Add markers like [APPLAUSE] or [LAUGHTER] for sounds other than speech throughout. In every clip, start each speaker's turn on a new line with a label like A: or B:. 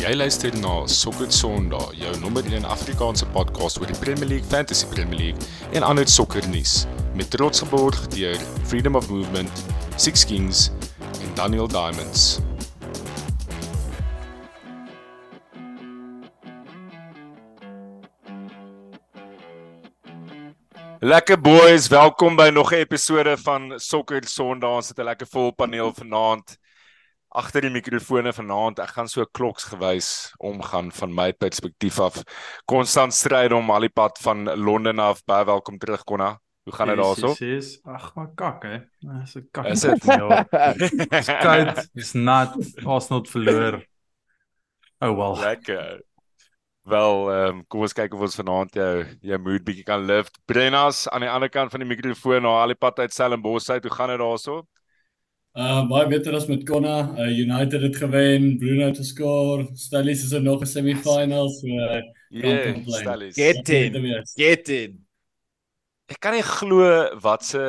A: Jy luister na Sokker Sondag, jou nommer 1 Afrikaanse podcast oor die Premier League, Fantasy Premier League en ander sokkernuus met trots geborg deur Freedom of Movement, Six Kings en Daniel Diamonds. Lekker boys, welkom by nog 'n episode van Sokker Sondag. Ons het 'n lekker vol paneel vanaand agter die mikrofone vanaand. Ek gaan so kloksgewys omgaan van my perspektief af. Konstant stryd om al die pad van Londen af. Baie welkom terug Konna. Hoe gaan dit daarso?
B: Dis ag maar kak hè. Dis 'n kak.
A: Is dit?
B: Ja. Dis [LAUGHS] koud. Dis nat. Ons not verloor. Oh well.
A: Lekker. Wel, ehm um, kom ons kyk of ons vanaand jou jou mood bietjie kan lift. Brennas aan die ander kant van die mikrofoon, nou al die pad uit Stellenbosch uit. Hoe gaan dit daarso?
C: Uh baie beter as met Konna. Uh, United het gewen, Bruno het geskor, Stellies is in nog 'n semifinals. So, uh,
A: Yeah. Stellies.
D: Get in.
C: Get
D: in.
A: Ek kan nie glo wat se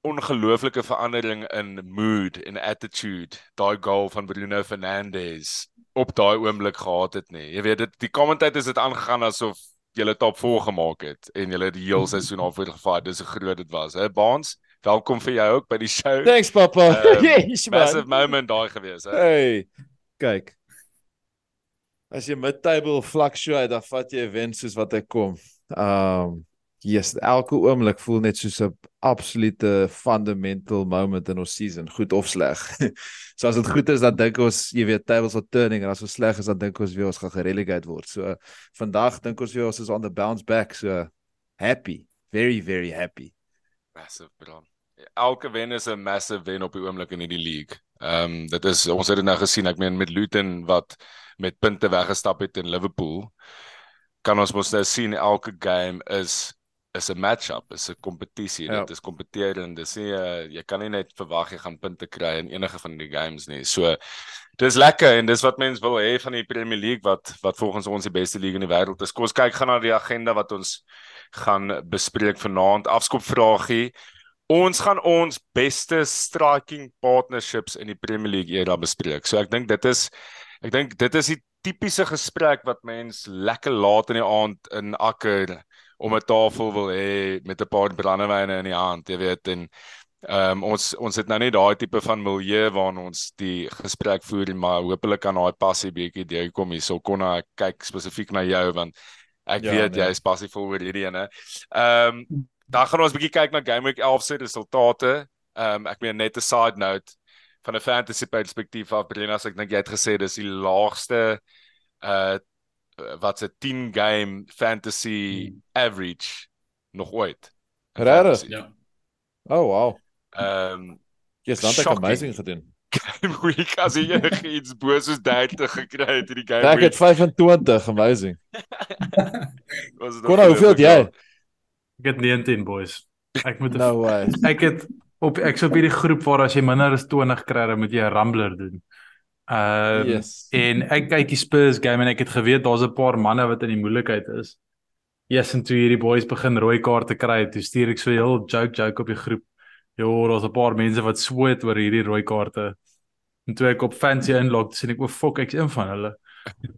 A: ongelooflike verandering in mood en attitude daai goal van Bruno Fernandes op daai oomblik gehad het nie. Jy weet dit die commentators het dit aangegaan asof julle top 4 gemaak het en julle die heel seisoen al voorgevaar. Dis hoe groot dit was. Hè Baans, welkom vir jou ook by die show.
D: Thanks papa. [LAUGHS]
A: Um,
D: yes
A: Massive
D: man.
A: moment daai gewees, hè.
D: Hey. Kyk. As jy mid-table fluctuate, dan vat jy wen soos wat hy kom. Um yes, elke oomblik voel net soos 'n absolute fundamental moment in ons season, goed of sleg. [LAUGHS] so as dit goed is dan dink ons, jy weet, tables are turning en as dit sleg is dan dink ons weer ons gaan gerelegate word. So vandag dink ons weer ons is on the bounce back. So happy, very very happy.
A: Massive bro. Elke wen is 'n massive wen op die oomblik in hierdie league. Ehm um, dit is ons het dit nou gesien. Ek meen met Luton wat met punte weggestap het in Liverpool, kan ons mos nou sien elke game is is 'n match-up, is 'n kompetisie.
D: Ja.
A: Dit is kompeterend. Dis nie uh, jy kan nie net verwag jy gaan punte kry in enige van die games nie. So dis lekker en dis wat mense wil hê van die Premier League wat wat volgens ons die beste liga in die wêreld is. Kom ons kyk gaan na die agenda wat ons gaan bespreek vanaand. Afskop vragie. Ons gaan ons beste striking partnerships in die Premier League era bespreek. So ek dink dit is ek dink dit is die tipiese gesprek wat mens lekker laat in die aand in akker om 'n tafel wil hê met 'n paar brandewyne in die hand, jy weet en ehm um, ons ons het nou nie daai tipe van milieu waarin ons die gesprek voer maar hopelik kan daai passie bietjie deurkom hier. So kon ek kyk spesifiek na jou want ek
D: Ja,
A: weet
D: nee.
A: jy is passievol oor hierdie ene. Ehm um, dan gaan ons bietjie kyk na Game Week 11 se resultate. Ehm um, ek meen net 'n side note van 'n fantasy perspektief af Brenas ek dink jy het gesê dis die laagste uh wat's 'n 10 game fantasy average nog ooit.
D: Regtig?
C: Ja.
D: Oh wow.
A: Ehm um,
D: Yes, dan het ek amazing gedoen.
A: Game Week as jy enigiets bo soos 30 gekry het hierdie Game
D: Ek
A: Week.
D: het 25, amazing. [LAUGHS]
A: was dit
D: Konna, hoeveel het jy?
B: Ek het 19 boys. Ek moet
D: No way. [LAUGHS]
B: ek het op ek sou op hierdie groep waar as jy minder as 20 kry, dan moet jy 'n rambler doen. Ehm
D: Yes.
B: en ek kyk die Spurs game en ek het geweet daar's 'n paar manne wat in die moeilikheid is. Yes, en toe hierdie boys begin rooi kaarte kry, toe stuur ek so 'n heel joke joke op die groep. Jo, daar's 'n paar mense wat sweet oor hierdie rooi kaarte. En toe ek op fancy inlog, sien ek o, fuck, ek's een van hulle.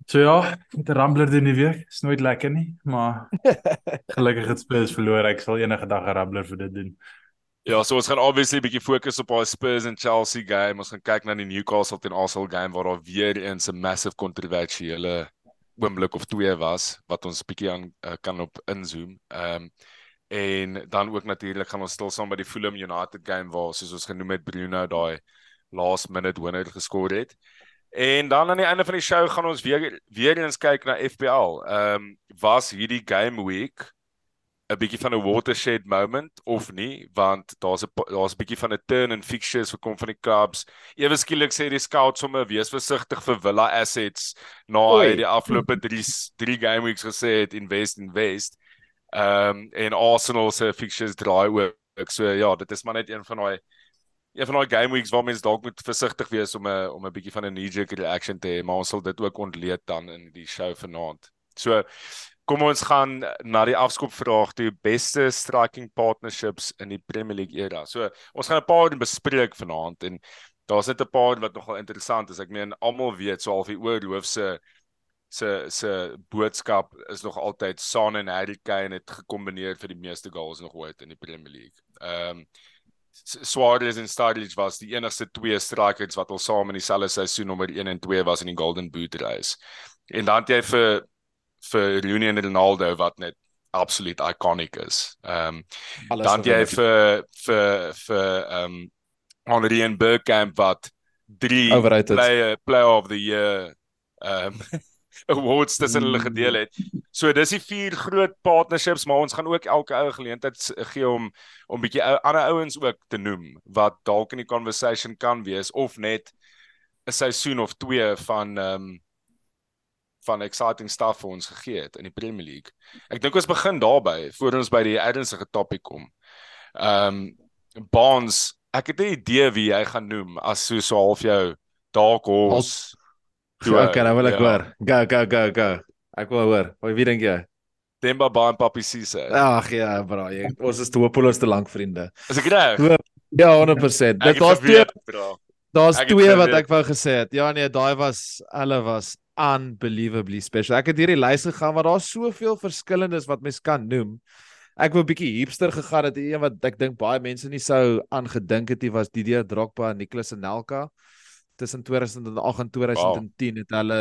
B: So ja, met 'n rambler doen die week. Is nooit lekker nie, maar [LAUGHS] gelukkig het Spurs verloor. Ek sal enige dag 'n rambler vir dit doen.
A: Ja, so ons gaan obviously 'n bietjie fokus op daai Spurs en Chelsea game. Ons gaan kyk na die Newcastle teen Arsenal game waar daar weer eens 'n massive kontroversiële oomblik of twee was wat ons bietjie aan uh, kan op inzoom. Ehm um, en dan ook natuurlik gaan ons stil saam by die Fulham United game waar soos ons genoem het Bruno daai last minute winner geskor het. En dan aan die einde van die show gaan ons weer weer eens kyk na FPL. Ehm um, was hierdie game week 'n bietjie van 'n watershed moment of nie want daar's 'n daar's 'n bietjie van 'n turn in fixtures vir kom van die Cubs. Ewe skielik sê die scouts sommer wees versigtig vir Villa assets na
D: Oei.
A: hy die afgelope 3 3 game weeks gesê het invest invest. Ehm um, en Arsenal se fixtures draai ook. So ja, dit is maar net een van daai een van daai game weeks waar mense dalk moet versigtig wees om 'n om 'n bietjie van 'n knee jerk reaction te hê, maar ons sal dit ook ontleed dan in die show vanaand. So Kom ons gaan na die afskop vraag toe beste striking partnerships in die Premier League era. So ons gaan 'n paar bespreek vanaand en daar's net 'n paar wat nogal interessant is. Ek meen almal weet so half die oorhoof se se se boodskap is nog altyd Son en Harry Kane het gekombineer vir die meeste goals nog ooit in die Premier League. Ehm um, Suarez en Sturridge was die enigste twee strikers wat al saam in dieselfde seisoen nommer 1 en 2 was in die Golden Boot race. En dan jy vir vir Rooney en Ronaldo wat net absoluut iconic is. Ehm um, dan jy vir vir vir ehm um, Henry en Bergkamp wat drie player player of the year ehm um, awards tussen hulle gedeel het. So dis die vier groot partnerships, maar ons gaan ook elke ou geleentheid gee om om bietjie ander ouens ook te noem wat dalk in die conversation kan wees of net 'n seisoen of twee van ehm um, van exciting stuff vir ons gegee het in die Premier League. Ek dink ons begin daarby voor ons by die ernstige topik kom. Ehm um, Bonds, ek het 'n idee wie hy gaan noem as so so half jou dark horse.
D: Toe ek kan wel ek hoor. Go go go go. Ek wil hoor. Wat wie dink jy?
A: Demba Ba en Papi Cisse.
D: Ag ja, bro, jy, ons is hopeloos te lank vriende.
A: Is ek reg?
D: Ja, 100%. Dit was twee Daar's twee wat ek wou gesê het. Ja nee, daai was hulle was unbelievably special. Ek het hierdie lys gegaan waar daar soveel verskillendes wat mens kan noem. Ek wou 'n bietjie hipster gegaan het, een wat ek dink baie mense nie sou aangedink het nie was Didier Drogba en Nicolas Anelka tussen 2008 en 2010 wow. het hulle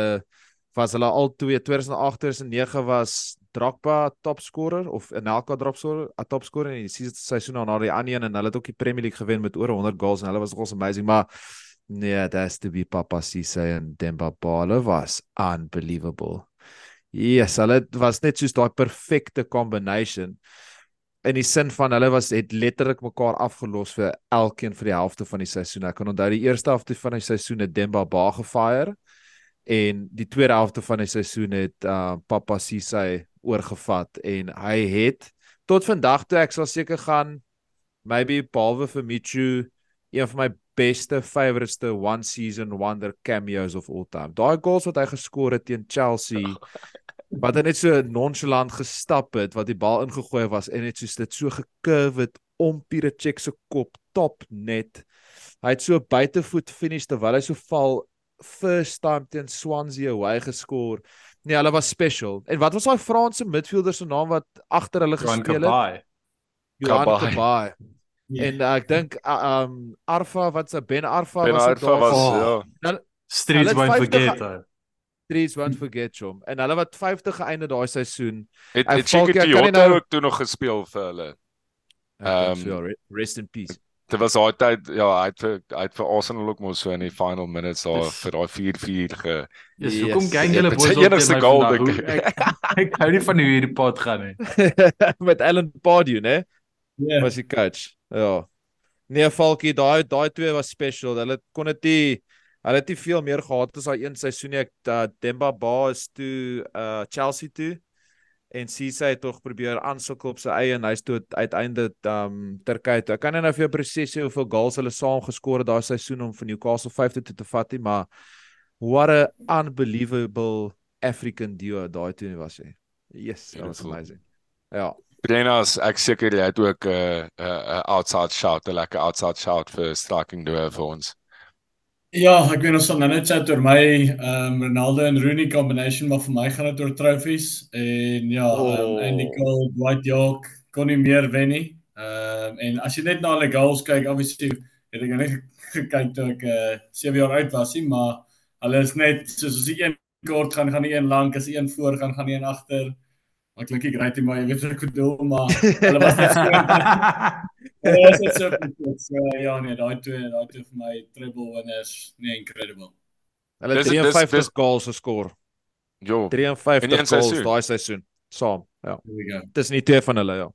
D: was hulle al twee 2008 2009 was Drogba topscorer of Anelka topscorer, 'n topscorer in die seisoen na die ander een en hulle het ook die Premier League gewen met oor 100 goals en hulle was nogals amazing, maar nee, that's to be Papa Cisse en Demba Ba, hulle was unbelievable. Yes, hulle was net soos daai perfekte combination in die sin van hulle was het letterlik mekaar afgelos vir elkeen vir die helfte van die seisoen. Ek kan onthou die eerste helfte van die seisoen het Demba Ba gefire en die tweede helfte van die seisoen het uh Papa Cisse oorgevat en hy het tot vandag toe ek sal seker gaan maybe behalwe vir Michu een van my beste favourite one season wonder cameos of all time. Daai goals wat hy geskor het teen Chelsea [LAUGHS] wat hy net so nonchalant gestap het wat die bal ingegooi was en net soos dit so gekurwe het om Piracek se kop top net. Hy het so buitevoet finish terwyl hy so val first time teen Swansea hoe hy geskor. Nee, hulle was special. En wat was daai Franse midfielder se naam wat agter hulle gespeel het? Johan Kabay. Yeah. En uh, ek dink uh, um Arfa wat se Ben Arfa
A: ben
D: was
A: dit daar was oh. ja.
B: Streets won't forget.
D: Streets won't forget hom. En hulle wat 50 geëinde daai seisoen.
A: Het het Chico Toyota nou... ook toe nog gespeel vir hulle.
D: Ehm um, so, rest in peace.
A: Dit was daai tyd ja, hy het vir hy het vir Arsenal ook mos so in die final minutes daar vir daai 4-4 ge.
B: Dis yes, hoekom gang julle boys op
A: enigste goal
B: ek, ek, ek hou nie van hoe hierdie pot gaan nie. [LAUGHS]
D: Met Alan Pardew, né? Ja. Was die coach. Ja. Nee, Falkie, daai daai twee was special. Hulle kon dit nie Hulle het nie veel meer gehad as daai een seisoen nie. Ek uh, Demba Ba is toe uh Chelsea toe en Cisse het tog probeer aansukkel op sy eie en hy's toe uiteindelik um Turkye toe. Ek kan nie nou vir jou presies sê hoeveel goals hulle saam geskor het daai seisoen om vir Newcastle 5 toe te vat nie, maar what a unbelievable African duo daai toe was hy. Yes, that was amazing. Ja.
A: Brenas, ek seker jy het ook 'n uh, 'n uh, uh, outside shout, 'n lekker outside shout vir striking duo vir ons.
C: Ja, ek weet ons sal nou net chat oor my ehm um, Ronaldo en Rooney combination, maar vir my gaan dit oor trofees en ja, ehm oh. um, Andy Cole, Dwight York kon nie meer wen nie. Ehm um, en as jy net na hulle goals kyk, obviously het ek net gekyk toe ek uh, eh, 7 jaar oud was, nie, maar hulle is net soos as jy een kort gaan gaan die een lank, as een voor gaan gaan die een agter. Maar klink ek right, maar jy weet wat ek bedoel, maar [LAUGHS] hulle was net so Ja, dit is so goed. So ja, nee, daai twee, daai twee vir my treble winners, nee, incredible.
D: Hulle het 53 goals geskor.
A: Jo.
D: 53 goals daai seisoen saam. Ja. Dis nie twee van hulle ja.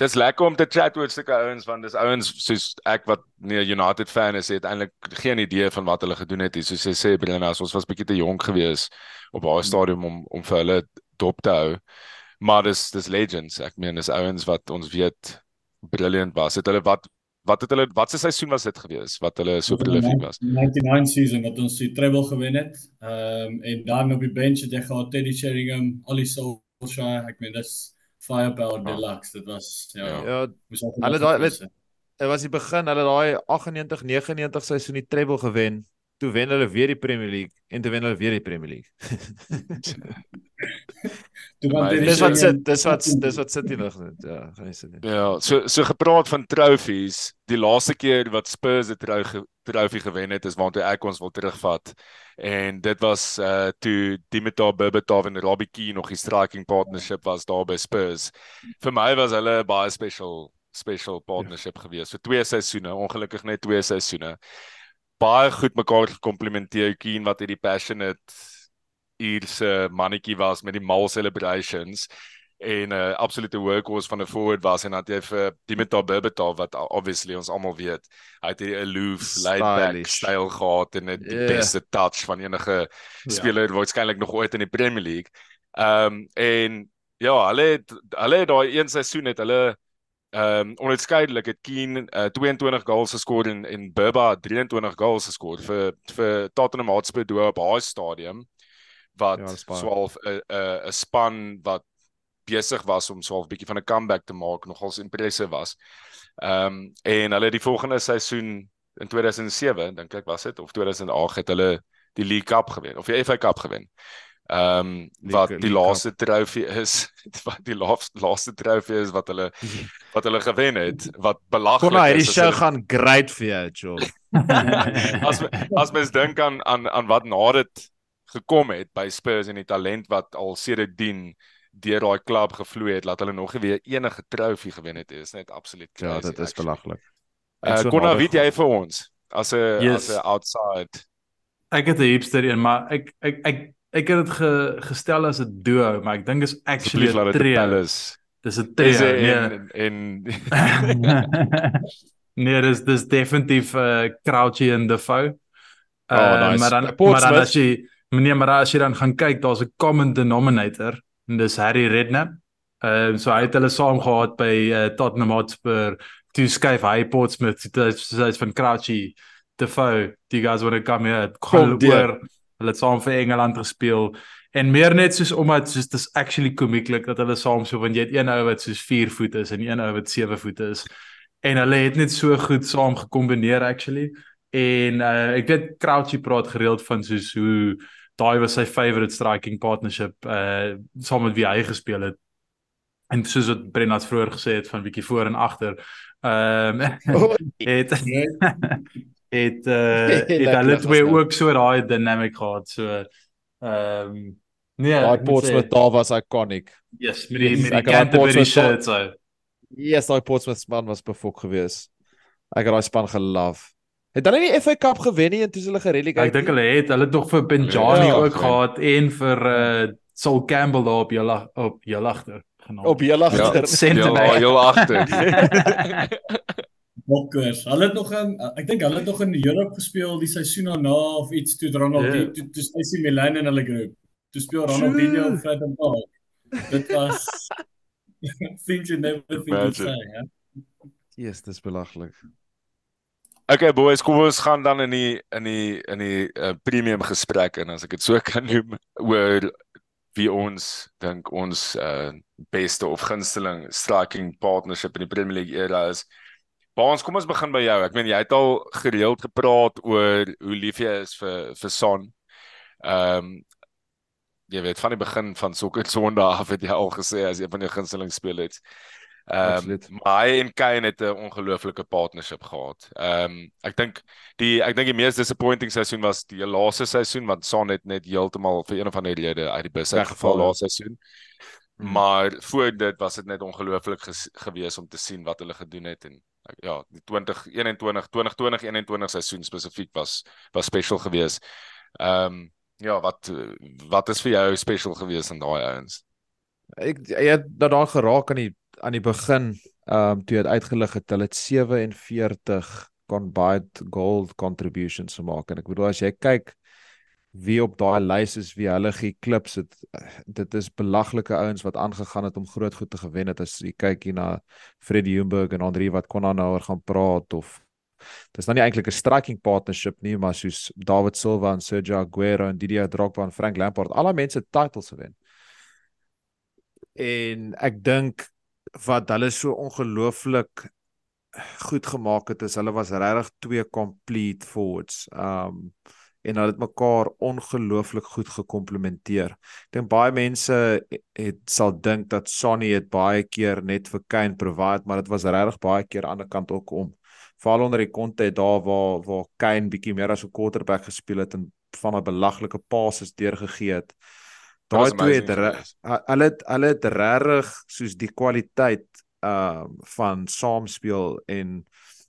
A: Dis lekker om te chat oor sulke ouens want dis ouens soos ek wat nie 'n United fan is, het eintlik geen idee van wat hulle gedoen het nie. Soos jy sê, Brenna, ons was bietjie te jonk geweest op daai stadium om om vir hulle dop te hou. Maar dis dis legends. Ek meen dis ouens wat ons weet brilliant was. Het hulle wat wat het hulle wat se seisoen was dit gewees wat hulle so prolific was?
C: 99 season wat ons die treble gewen het. Ehm um, en dan op die bench het jy gehad Teddy Sheringham, Ollie Solskjaer. Ek meen dis firepower oh. deluxe. Dit was ja.
D: Ja. Hulle daai dit was die begin hulle daai 98 99 seisoen die treble gewen. Toe wen hulle weer die Premier League en toe wen hulle weer die Premier League. [LAUGHS]
C: Toe want
D: dis wat
C: is [LAUGHS]
D: sit dis wat dis wat sit hier lig net. Ja, gaan jy sit.
A: Ja, so so gepraat van trofees, die laaste keer wat Spurs 'n trofee gewen het is waartoe ek ons wil terugvat. En dit was uh toe Dimitar Berbatov en Robbie Keane nog die striking partnership was daar by Spurs. Vir my was hulle 'n baie special special partnership gewees. So twee seisoene, ongelukkig net twee seisoene. Baie goed mekaar gekomplementeer Keane wat hierdie passionate Ierse mannetjie was met die mal celebrations en 'n uh, absolute workhorse van 'n forward was en dat jy vir Dimitar Berbatov wat obviously ons almal weet, hy het hierdie aloof, laid back
D: Stylish.
A: styl gehad en 'n die
D: Ja.
A: beste touch van enige speler waarskynlik nog ooit in die Premier League. Ehm um, en ja, hulle het hulle het daai een seisoen het hulle ehm um, onskeidelik het Keane uh, 22 goals geskor en en Berba 23 goals geskor vir vir Tottenham Hotspur doel op haar stadium wat
D: Ja, dis baie.
A: swaalf 'n 'n 'n span wat besig was om swaalf bietjie van 'n comeback te maak nogals impressive was. Ehm um, en hulle die volgende seisoen in 2007 dink ek was dit of 2008 het hulle die League Cup gewen of die FA Cup gewen. Ehm um, [LAUGHS] wat die laaste trofee is wat die laaste laaste trofee is wat hulle [LAUGHS] wat hulle gewen het wat belaglik
D: Kon hy hierdie
A: is as
D: show
A: hulle-
D: gaan great vir jou, Joel. [LAUGHS]
A: as as mens dink aan aan aan wat na dit gekom het by Spurs en die talent wat al sedertdien deur daai klub gevloei het, laat hulle nog nie weer enige trofee gewen het, is net absoluut crazy.
D: Ja, dit is belaglik.
A: Uh,
D: so
A: Konna, weet jy vir ons as 'n
B: Yes.
A: as 'n outside
B: Ek het 'n hipster een, maar ek ek ek ek het dit ge, gestel as 'n duo, maar ek dink is actually 'n
A: 'n
B: trio. Dis 'n
A: Is
B: trio.
A: en
B: Nee.
A: en [LAUGHS]
B: nee, dis dis definitief uh Crouchy en Defoe. Uh,
D: Oh, nice.
B: maar dan
D: Portsmouth.
B: maar dan as jy meneer maar as jy dan gaan kyk, daar's 'n common denominator en dis Harry Redknapp. Uh so hy het hulle saam gehad by uh, Tottenham Hotspur. Toe skuif hy Portsmouth dit is van Crouchy Defoe. Die guys wanna come here.
D: Kom
B: oor. Hulle het saam vir Engeland gespeel. En meer net soos omdat soos dis actually komieklik dat hulle saam so want jy het een ou wat soos 4 voet is en een ou wat 7 voet is. En hulle het net so goed saam gekombineer actually. En uh, ek weet Crouchy praat gereeld van soos hoe daai was sy favorite striking partnership uh saam met wie hy gespeel het. En soos wat Brennat vroeër gesê het van bietjie voor en agter. Ehm
D: Oh, [LAUGHS]
B: het
C: Ja, [LAUGHS]
B: het uh [LAUGHS] het hulle twee
D: gestel.
B: ook so daai dynamic gehad. So ehm nee,
D: Daai Portsmouth daar was iconic.
B: Yes, met die
D: Yes,
B: met die Canterbury
D: Portsmouth
B: shirt so.
D: Yes, daai Portsmouth span was befok geweest. Ek het daai span gelove. Het hulle nie FA Cup gewen nie en toe hulle gerelegate?
B: Ek dink hulle het hulle het nog vir Benjani
A: Ja,
B: ook
A: gewen.
B: gehad en vir uh Saul Campbell daar op julle op julle agter genoem.
D: op heel agter.
A: Ja, ja, heel agter.
C: Bokkers. Hulle het nog in ek dink hulle het nog in Europe gespeel die seisoen daarna of iets toe Ronaldinho
B: Ja.
C: toe toe hy Milan in hulle groep. Toe speel Ronaldinho
D: Sjoe.
C: Fred en Paul. Dit was [LAUGHS] things you never think you'd say, hè.
D: Yes, dis belaglik.
A: Okay boys, kom ons gaan dan in die in die in die uh, premium gesprek in as ek dit so [LAUGHS] kan noem oor wie ons dink ons uh, beste of gunsteling striking partnership in die Premier League era is. Baans, kom ons begin by jou. Ek meen jy het al gereeld gepraat oor hoe lief jy is vir vir Son. Ehm um, jy weet van die begin van Sokker Sondag af het jy al gesê as een van jou gunsteling spelers. Ehm um, maar hy en Kane het 'n ongelooflike partnership gehad. Ehm um, ek dink die ek dink die mees disappointing seisoen was die laaste seisoen want Son het net heeltemal vir een of ander rede uit die bus uitgeval laaste seisoen.
D: Hmm.
A: Maar voor dit was dit net ongelooflik geweest om te sien wat hulle gedoen het en ja, die 2021 2020 21 seisoen spesifiek was was special geweest. Ehm um, ja, wat wat is vir jou special geweest in daai ouens?
D: Ek jy het dat daar geraak aan die aan die begin, ehm um, toe jy uitgelig het hulle het 47 combined goal contributions gemaak en ek bedoel as jy kyk wie op daai lys is wie hulle geklips het dit is belaglike ouens wat aangegaan het om groot goed te gewen het as jy kyk hier na Freddie Ljungberg en Andri wat kon nou oor gaan praat of Dis nou nie eintlik 'n striking partnership nie, maar soos David Silva en Sergio Aguero en Didier Drogba en Frank Lampard, al daai mense titles gewen. En ek dink wat hulle so ongelooflik goed gemaak het is hulle was regtig twee complete forwards. Um en hulle het mekaar ongelooflik goed gekomplementeer. Ek dink baie mense het sal dink dat Sonny het baie keer net vir Kane provide, maar dit was regtig baie keer aan die ander kant ook om. Veral onder die konteks daar waar waar Kane bietjie meer as 'n quarterback gespeel het en van 'n belaglike passes deurgegee het. Daai twee het hulle het hulle het regtig soos die kwaliteit uh van saamspeel en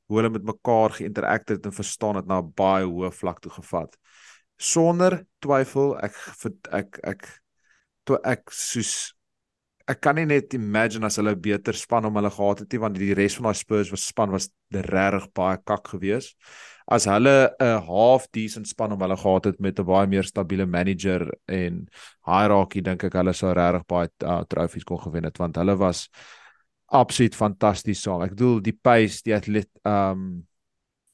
D: hoe hulle met mekaar geïnterakteer het en verstaan het na 'n baie hoë vlak toe gevat. Sonder twyfel ek ek ek toe ek soos ek kan nie net imagine as hulle 'n beter span om hulle gehad het nie want die res van daai Spurs was span was regtig baie kak geweest. As hulle 'n half decent span om hulle gehad het met 'n baie meer stabiele manager en hierarchy dink ek hulle sou regtig baie uh, trofees kon gewen het want hulle was absoluut fantasties saam. Ek bedoel die pace die atlet um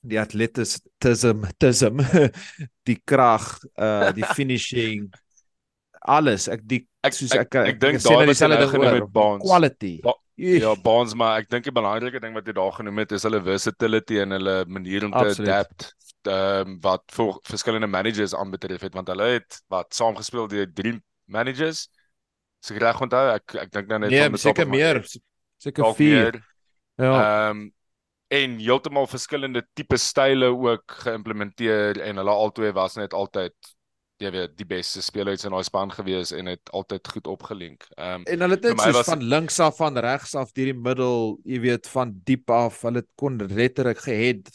D: die atletism tism [LAUGHS] die krag uh die [LAUGHS] finishing alles. Ek die
A: ek soos ek ek, ek, ek dink daar is hulle genoem met bonds
D: quality. Ba
A: ja bonds maar ek dink die belangrike ding wat jy daar genoem het is hulle versatility en hulle manier om te adapt ehm um, wat vir verskillende managers aanbetref het. Want hulle het wat saam gespeel die drie managers? Se so reg onthou ek ek dink nou net
D: nee, seker meer seker 4
A: ja ehm um, en heeltemal verskillende tipe style ook geïmplementeer en hulle albei was net altyd jy weet die beste spelers in daai span gewees en het altyd goed opgelink. Ehm um,
D: en hulle het net soos was... van links af van regs af deur die middel, jy weet van diep af, hulle kon letterlik gehet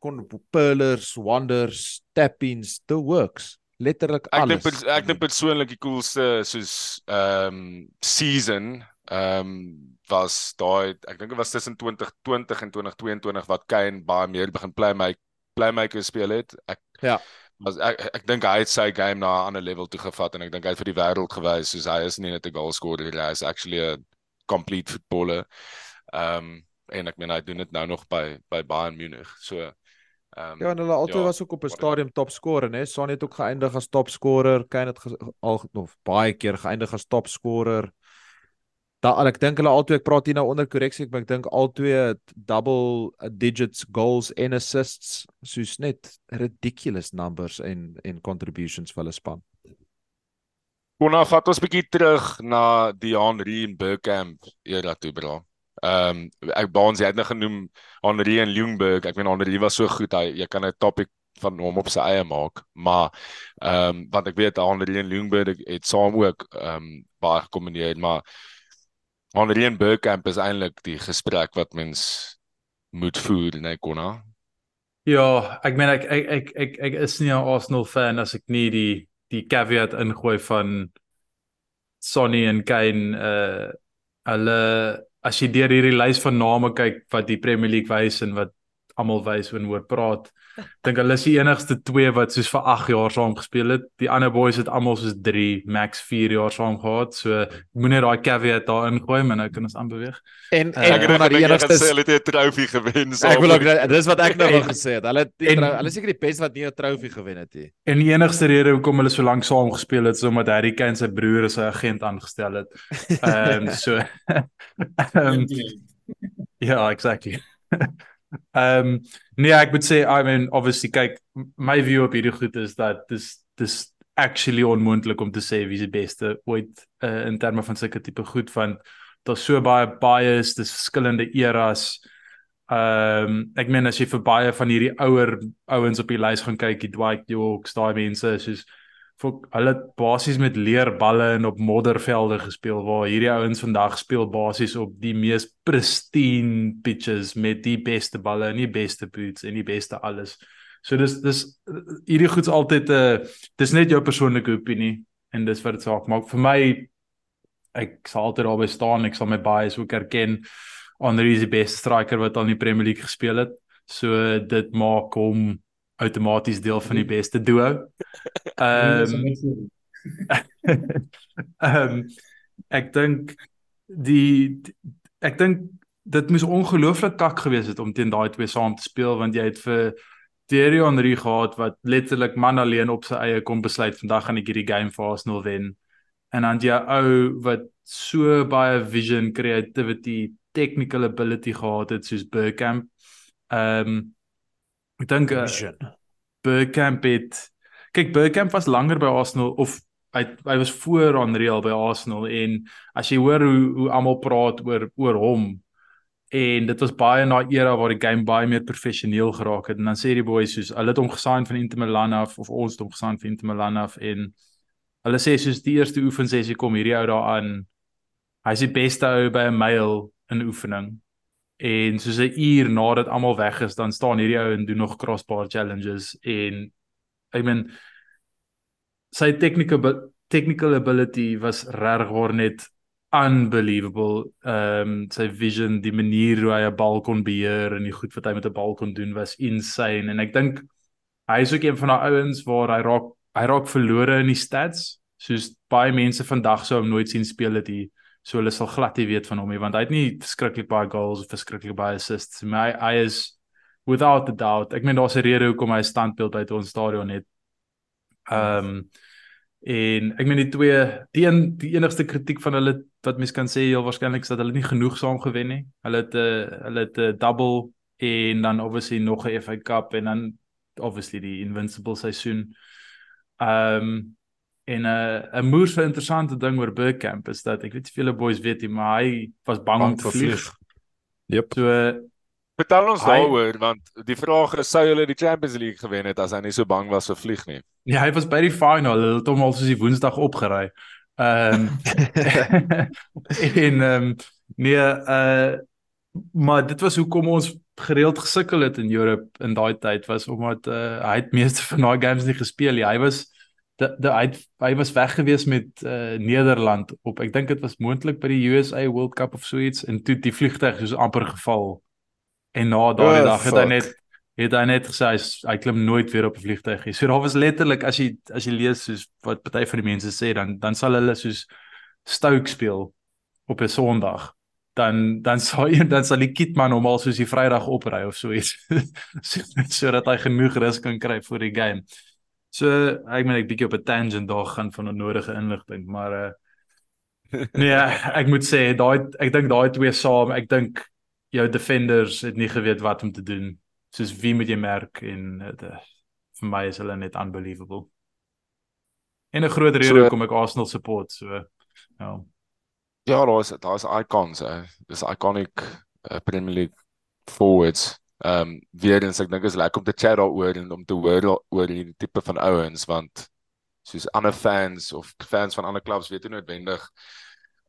D: kon pullers, wonders, tappings, the works letterlik alles.
A: Ek dink ek dink persoonlik die coolste soos ehm um, season ehm um, was daai ek dink dit was tussen 2020 en 2022 wat Kane baie meer begin playmaker playmaker speel het. Ek
D: ja.
A: Was ek ek, dink hy het sy game na 'n ander level toe gevat en ek dink hy het vir die wêreld gewys soos hy is nie net 'n goal scorer, hy is actually 'n complete footballer. Ehm um, en ek meen hy doen dit nou nog by by Bayern Munich. So ehm um,
D: Ja, en hulle altyd ja, was ook op 'n stadium top scorer, né? Son het ook geëindig as top scorer, Kane het al of baie keer geëindig as top scorer. Da ek dink hulle albei ek praat hier nou onder korreksie ek dink albei double digits goals en assists soos net ridiculous numbers en en contributions vir hulle span.
A: Konna vat ons bietjie terug na die Henry en Burkamp era toe bra. Ehm um, ek baans jy het nou genoem Henry en Ljungberg. Ek meen Henry was so goed hy jy kan 'n topic van hom op sy eie maak, maar ehm um, want ek weet Henry en Ljungberg het saam ook ehm um, baie gekombineer, maar Henry en Burkamp is eintlik die gesprek wat mens moet voer, nee Konna.
B: Ja, ek meen ek ek ek ek ek is nie 'n Arsenal fan as ek nie die die caveat ingooi van Sonny en Kane uh hulle as jy deur hierdie lys van name kyk wat die Premier League wys en wat almal wys en hoor praat. Dink hulle is die enigste twee wat soos vir 8 jaar saam gespeel het. Die ander boys het almal soos 3, max 4 jaar saam gehad. So moenie daai caveat daar ingooi, maar nou kan ons aanbeweeg.
D: En uh, ek het
A: maar die enigste hulle het 'n trofee gewen.
D: So ek wil ook dis wat ek nou wou gesê het. Hulle het hulle seker die beste wat nie 'n trofee gewen het nie.
B: En die enigste rede hoekom hulle so lank saam gespeel het is omdat Harry Kane se broer as 'n agent aangestel het. Ehm um, so um, [LAUGHS] Ja, exactly. [LAUGHS] Ehm um, nee, ek moet sê I mean obviously kyk my view op hierdie goed is dat dis dis actually onmoontlik om te sê wie die beste ooit uh, in terme van sulke tipe goed van daar's so baie bias, dis verskillende eras. Ehm um, ek meen as jy vir baie van hierdie ouer ouens op die lys gaan kyk, die Dwight Yorks, daai mense soos Fok, hulle basies met leerballe en op moddervelde gespeel waar hierdie ouens vandag speel basies op die mees pristine pitches met die beste balle en die beste boots en die beste alles. So dis dis hierdie goed's altyd 'n uh, dis net jou persoonlike opinie en dis wat dit saak maak. Vir my ek sal altyd daarby staan, ek sal my bias ook erken. Henry is die beste striker wat al in die Premier League gespeel het. So dit maak hom outomaties deel van die beste duo. [LAUGHS] Ehm [LAUGHS] Ehm ek dink die ek dink dit moes ongelooflik kak gewees het om teen daai twee saam te speel want jy het vir Thierry Henry gehad wat letterlik man alleen op sy eie kom besluit vandag gaan ek hierdie game vir Arsenal wen. En dan jy ou wat so baie vision, creativity, technical ability gehad het soos Bergkamp. Ehm um, ek dink uh. Bergkamp het kyk Bergkamp was langer by Arsenal of hy hy was voor aan Real by Arsenal en as jy hoor hoe hoe almal praat oor oor hom en dit was baie na era waar die game baie meer professioneel geraak het en dan sê die boys soos hulle het hom gesign van Inter Milan af of ons het hom gesign van Inter Milan af en hulle sê soos die eerste oefensessie kom hierdie ou daaraan hy's die beste ou by 'n mail in oefening en soos 'n uur nadat almal weg is dan staan hierdie ou en doen nog crossbar challenges en I mean sy technical technical ability was regwaar net unbelievable. Ehm um, sy vision, die manier hoe hy 'n bal kon beheer en die goed wat hy met 'n bal kon doen was insane en ek dink hy is ook een van daai ouens waar hy raak hy raak verlore in die stats soos baie mense vandag sou hom nooit sien speel het hier so hulle sal glad nie weet van hom nie want hy het nie verskriklik baie goals of verskriklik baie assists maar hy, hy is without a doubt ek meen daar's 'n rede hoekom hy standbeeld by ons stadion het ehm um, En ek meen die twee die een die enigste kritiek van hulle wat mens kan sê heel waarskynlik is dat hulle nie genoeg saam gewen nie. Hulle het 'n uh, eh, hulle het 'n uh, double en dan obviously nog 'n FA Cup en dan obviously die invincible seisoen. Ehm um, en 'n uh, 'n moer so interessante ding oor Bergkamp is dat ek weet nie veel boys weet nie, maar hy was bang, bang om te vlieg.
D: Yep.
A: So Vertel ons daaroor want die vraag is sou hulle die Champions League gewen het as hy nie so bang was vir vlieg nie.
B: Ja, hy was by die final. Hulle het hom al soos die Woensdag opgery. Ehm um, [LAUGHS] en ehm um, nee, uh maar dit was hoekom ons gereeld gesukkel het in Europe in daai tyd was omdat uh, hy het meeste van daai games nie gespeel nie. Hy was de, hy, hy was weg gewees met uh, Nederland op ek dink dit was moontlik by die USA World Cup of so iets en toe die vliegtuig soos amper geval. En na daai oh, dag het hy net het hy net gesê hy, hy klim nooit weer op 'n vliegtuig nie. So daar was letterlik as jy as jy lees soos wat party van die mense sê dan dan sal hulle soos Stoke speel op 'n Sondag. Dan dan sal hy dan sal die kitman hom al soos die Vrydag opry of so iets. [LAUGHS] sodat hy genoeg rus kan kry vir die game. So ek meen ek bietjie op 'n tangent daar gaan van onnodige inligting, maar uh [LAUGHS] nee, ek moet sê daai ek dink daai twee saam, ek dink jou defenders het nie geweet wat om te doen soos wie moet jy merk en uh, vir my is hulle net unbelievable. En 'n groot rede hoekom so, ek Arsenal support, so ja.
A: Ja, daar's daar's icons, eh. Dis iconic uh, Premier League forwards. Ehm um, weer eens ek dink is lekker om te chat daaroor en om te hoor oor die tipe van ouens want soos ander fans of fans van ander klubs weet nie noodwendig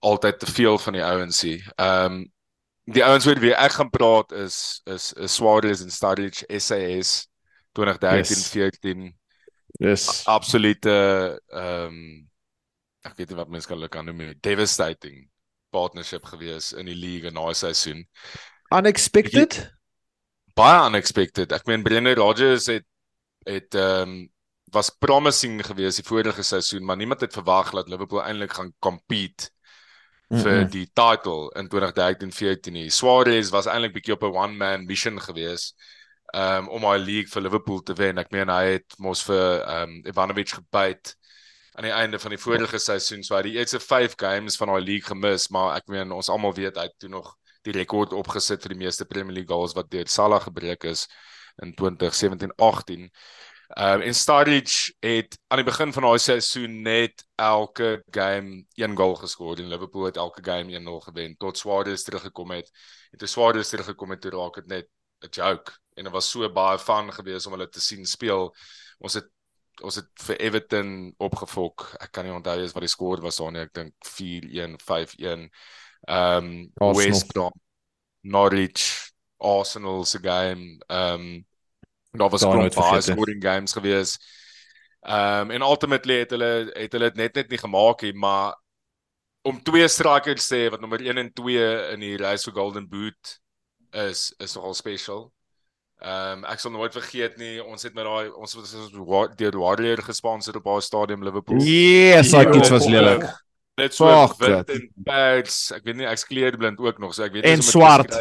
A: altyd te veel van die ouens sie. Ehm um, die ouens wat weer ek gaan praat is is is Suarez en Sturridge SAS 2013-14.
D: Yes.
A: yes. Absolute ehm um, ek weet nie wat mense kan look aan noem devastating partnership gewees in die league na seisoen.
D: Unexpected?
A: Baie unexpected. Ek meen Brendan Rodgers het het ehm um, was promising gewees die vorige seisoen, maar niemand het verwag dat Liverpool eintlik gaan compete vir mm -hmm. die title in 2013-14 nie. Suarez was eintlik bietjie op 'n one man mission gewees um, om hy league vir Liverpool te wen. Ek meen hy het mos vir um, Ivanovic gebyt aan die einde van die vorige seisoen. So hy het die eerste 5 games van daai league gemis, maar ek meen ons almal weet hy het toe nog die rekord opgesit vir die meeste Premier League goals wat deur Salah gebreek is in 2017-18. Ehm um, en Sturridge het aan die begin van daai seisoen net elke game een goal geskoor en Liverpool het elke game 1-0 gewen tot Suarez teruggekom het. En toe Suarez teruggekom het, toe raak dit net 'n joke en dit was so baie fun geweest om hulle te sien speel. Ons het ons het vir Everton opgefok. Ek kan nie onthou eens wat die skoor was aan nie. Ek dink 4-1, 5-1. Um, West Brom, Norwich, Arsenal se game. Um, daar was groot baie scoring games gewees. Um, en ultimately het hulle het hulle dit net net nie gemaak nie, maar om twee strikers sê wat nommer 1 en 2 in die race vir Golden Boot is is nogal special. Ehm um, ek sal nooit vergeet nie, ons het met daai ons was deur Warrior gesponsor op haar stadium Liverpool.
D: Yes, ek iets was lelik.
A: Net so wit en pers. Ek weet nie ek's kleurblind ook nog, so ek weet
D: nie en swart.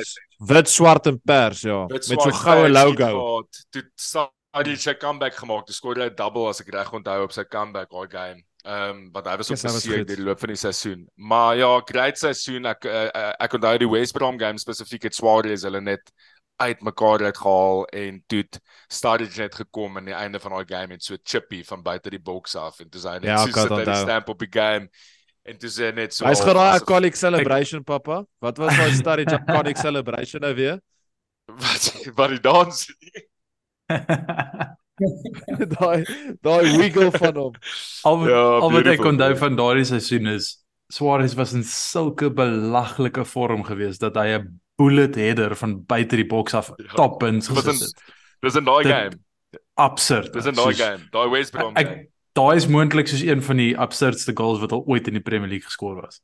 D: Wit, swart en pers, ja. Wit, met so goue logo.
A: Toe Sadie se comeback gemaak. Toe skoor hy 'n double as ek reg onthou op sy comeback daai game. Ehm um, wat hy was op deur die loop van die seisoen. Maar ja, great seisoen. Ek uh, ek onthou die West Brom game spesifiek het Suarez hulle net uitmekaar uitgehaal en toe Sturridge net gekom aan die einde van daai game en so chippy van buite die box af en toe sy net
D: Ja,
A: so sit hy die stamp op die game en toe sê net so
D: Hy's geraai iconic celebration pappa. Wat was daai [LAUGHS] Sturridge iconic celebration nou weer?
A: wat wat die dans [LAUGHS]
D: daai daai wiggle van hom.
B: al wat,
A: Ja,
B: al wat ek onthou van daardie seisoen is Suarez was in sulke belaglike vorm geweest dat hy 'n bullet header van buite die boks af
A: Ja,
B: top ins gesit het.
A: Dis in daai game.
B: Absurd.
A: Dis in daai game. Daai West Brom
B: Ek
A: game.
B: Daai is moontlik soos een van die absurdste goals wat al ooit in die Premier League geskoor was.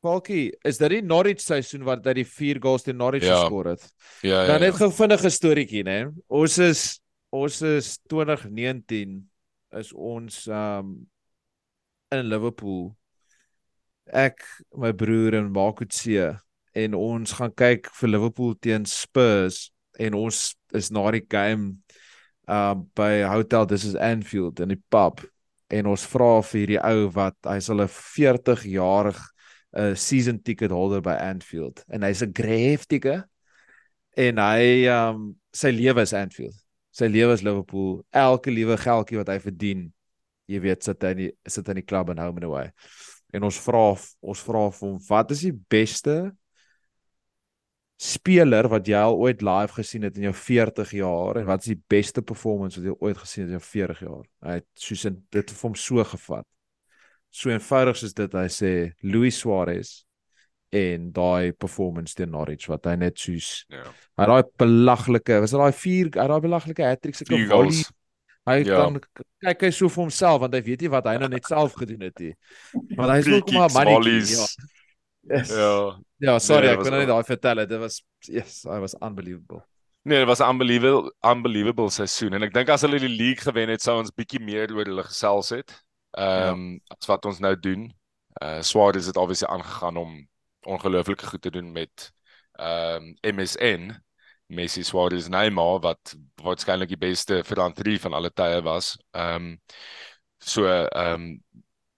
D: Falkie, is dit die Norwich seisoen wat hy die 4 goals teen Norwich
A: Ja.
D: geskor het?
A: Ja, ja.
D: Dan net
A: ja.
D: gou vinnige storieetjie, né? Ons is ons is 2019 is ons um in Liverpool. Ek, my broer en Makutse en ons gaan kyk vir Liverpool teen Spurs en ons is na die game um by hotel dis is Anfield in die pub en ons vra vir hierdie ou wat hy's al 'n 40 jarig 'n season ticket holder by Anfield en hy's 'n greftige en hy um sy lewe is Anfield. Sy lewe is Liverpool. Elke liewe geldjie wat hy verdien, jy weet, sit hy in sit in die klub en home and away. En ons vra ons vra hom, wat is die beste speler wat jy al ooit live gesien het in jou 40 jaar en wat is die beste performance wat jy ooit gesien het in jou 40 jaar? Hy het soos in dit het vir hom so gevat. So eenvoudig soos dit hy sê Luis Suarez en daai performance teen Norwich wat hy net soos
A: Ja.
D: hy het daai belaglike was dit daai vier hy daai belaglike hattrick se volley hy
A: Ja.
D: kan k- kyk hy so vir homself want hy weet nie wat hy nou net self gedoen het nie want hy's
A: Free
D: ook maar
A: kicks,
D: mannetjie ja yes.
A: Ja.
D: Ja sorry
A: Nee,
D: ek kon nou net daai vertel het dit was yes I was unbelievable
A: Nee, dit was 'n unbelievable unbelievable seisoen en ek dink as hulle die league gewen het, sou ons bietjie meer oor hulle gesels het. Ehm um, as wat ons nou doen. Uh Suarez het obviously aangegaan om ongelooflike goed te doen met ehm um, MSN Messi Suarez Neymar wat waarskynlik die beste verantwoording van alle tye was. Ehm um, so ehm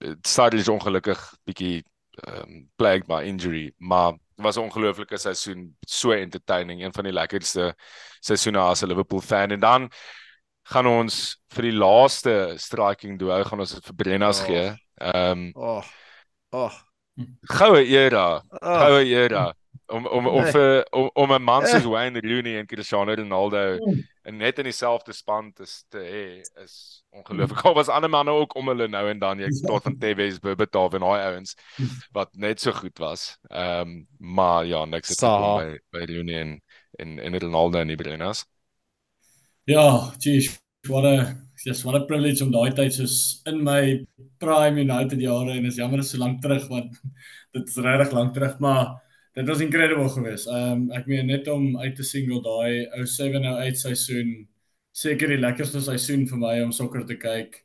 A: um, is ongelukkig bietjie um, plagued by injury, maar was 'n ongelooflike seisoen, so entertaining, een van die lekkerste seisoene as 'n Liverpool fan. En dan gaan ons vir die laaste striking duo gaan ons dit vir Brennas
D: Oh.
A: gee. Ehm um,
D: oh. Oh.
A: goue era,
D: oh
A: goue era om om om
D: Nee.
A: vir om, om 'n man soos
D: Eh.
A: Wayne Rooney en Cristiano Ronaldo en net in dieselfde span te te hê is ongelooflik. Al was ander manne ook om hulle nou en dan jy
C: Ja.
A: praat van Tevez, Berbatov en daai ouens wat net so goed was. Ehm um, maar ja, niks het gekom by by Rooney en en en Ronaldo en die Brennas.
C: Ja, geez, wat 'n yes, wat 'n privilege om daai tyd soos in my prime United jare en is jammer is so lank terug want [LAUGHS] dit is regtig lank terug, maar dit was incredible geweest. Ehm um, ek meen net om uit te single daai ou 708 seisoen seker die lekkerste seisoen vir my om sokker te kyk.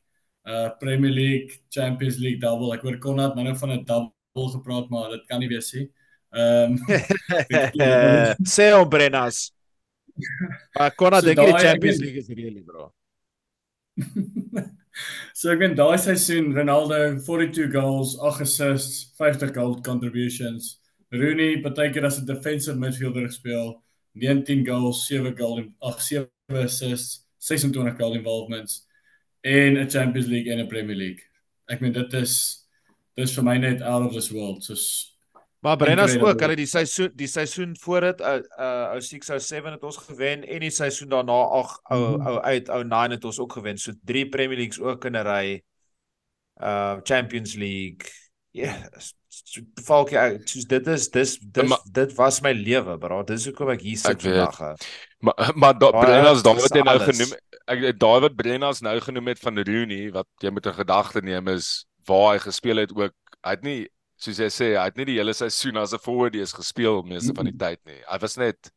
C: Uh Premier League, Champions League double. Ek hoor Konrad nou van 'n double gepraat, maar dit kan nie wees nie. Ehm [LAUGHS] [LAUGHS]
D: sê hom Brennas maar kon
C: So
D: dink die Champions League is really bro [LAUGHS]
C: so ek weet daai seisoen Ronaldo 42 goals, 8 assists, 50 goal contributions. Rooney partykeer as 'n defensive midfielder gespeel, 19 goals, 7 goal en 8 7 assists, 26 goal involvements en 'n Champions League en 'n Premier League. Ek meen dit is dis vir my net out of this world. Soos
D: Maar Brennas ook, hulle die seisoen die seisoen voor dit ou uh ou 6 ou 7 het ons gewen en die seisoen daarna ag ou
C: Mhm.
D: ou 8 ou 9 het ons ook gewen. So drie Premier Leagues ook in 'n ry. Uh Champions League. Ja, yeah, Falkie, ou, soos dit is dis dis
A: Maar-
D: dit was my lewe, bro. Dis hoekom ek hier sit vandag.
A: Maar maar da, Brennas daar wat jy nou
D: alles.
A: genoem ek daai wat Brennas nou genoem het van Rooney wat jy moet in gedagte neem is waar hy gespeel het ook. Hy het nie soos jy sê, hy het nie die hele seisoen as 'n forward is gespeel meeste van die tyd nie. Hy was net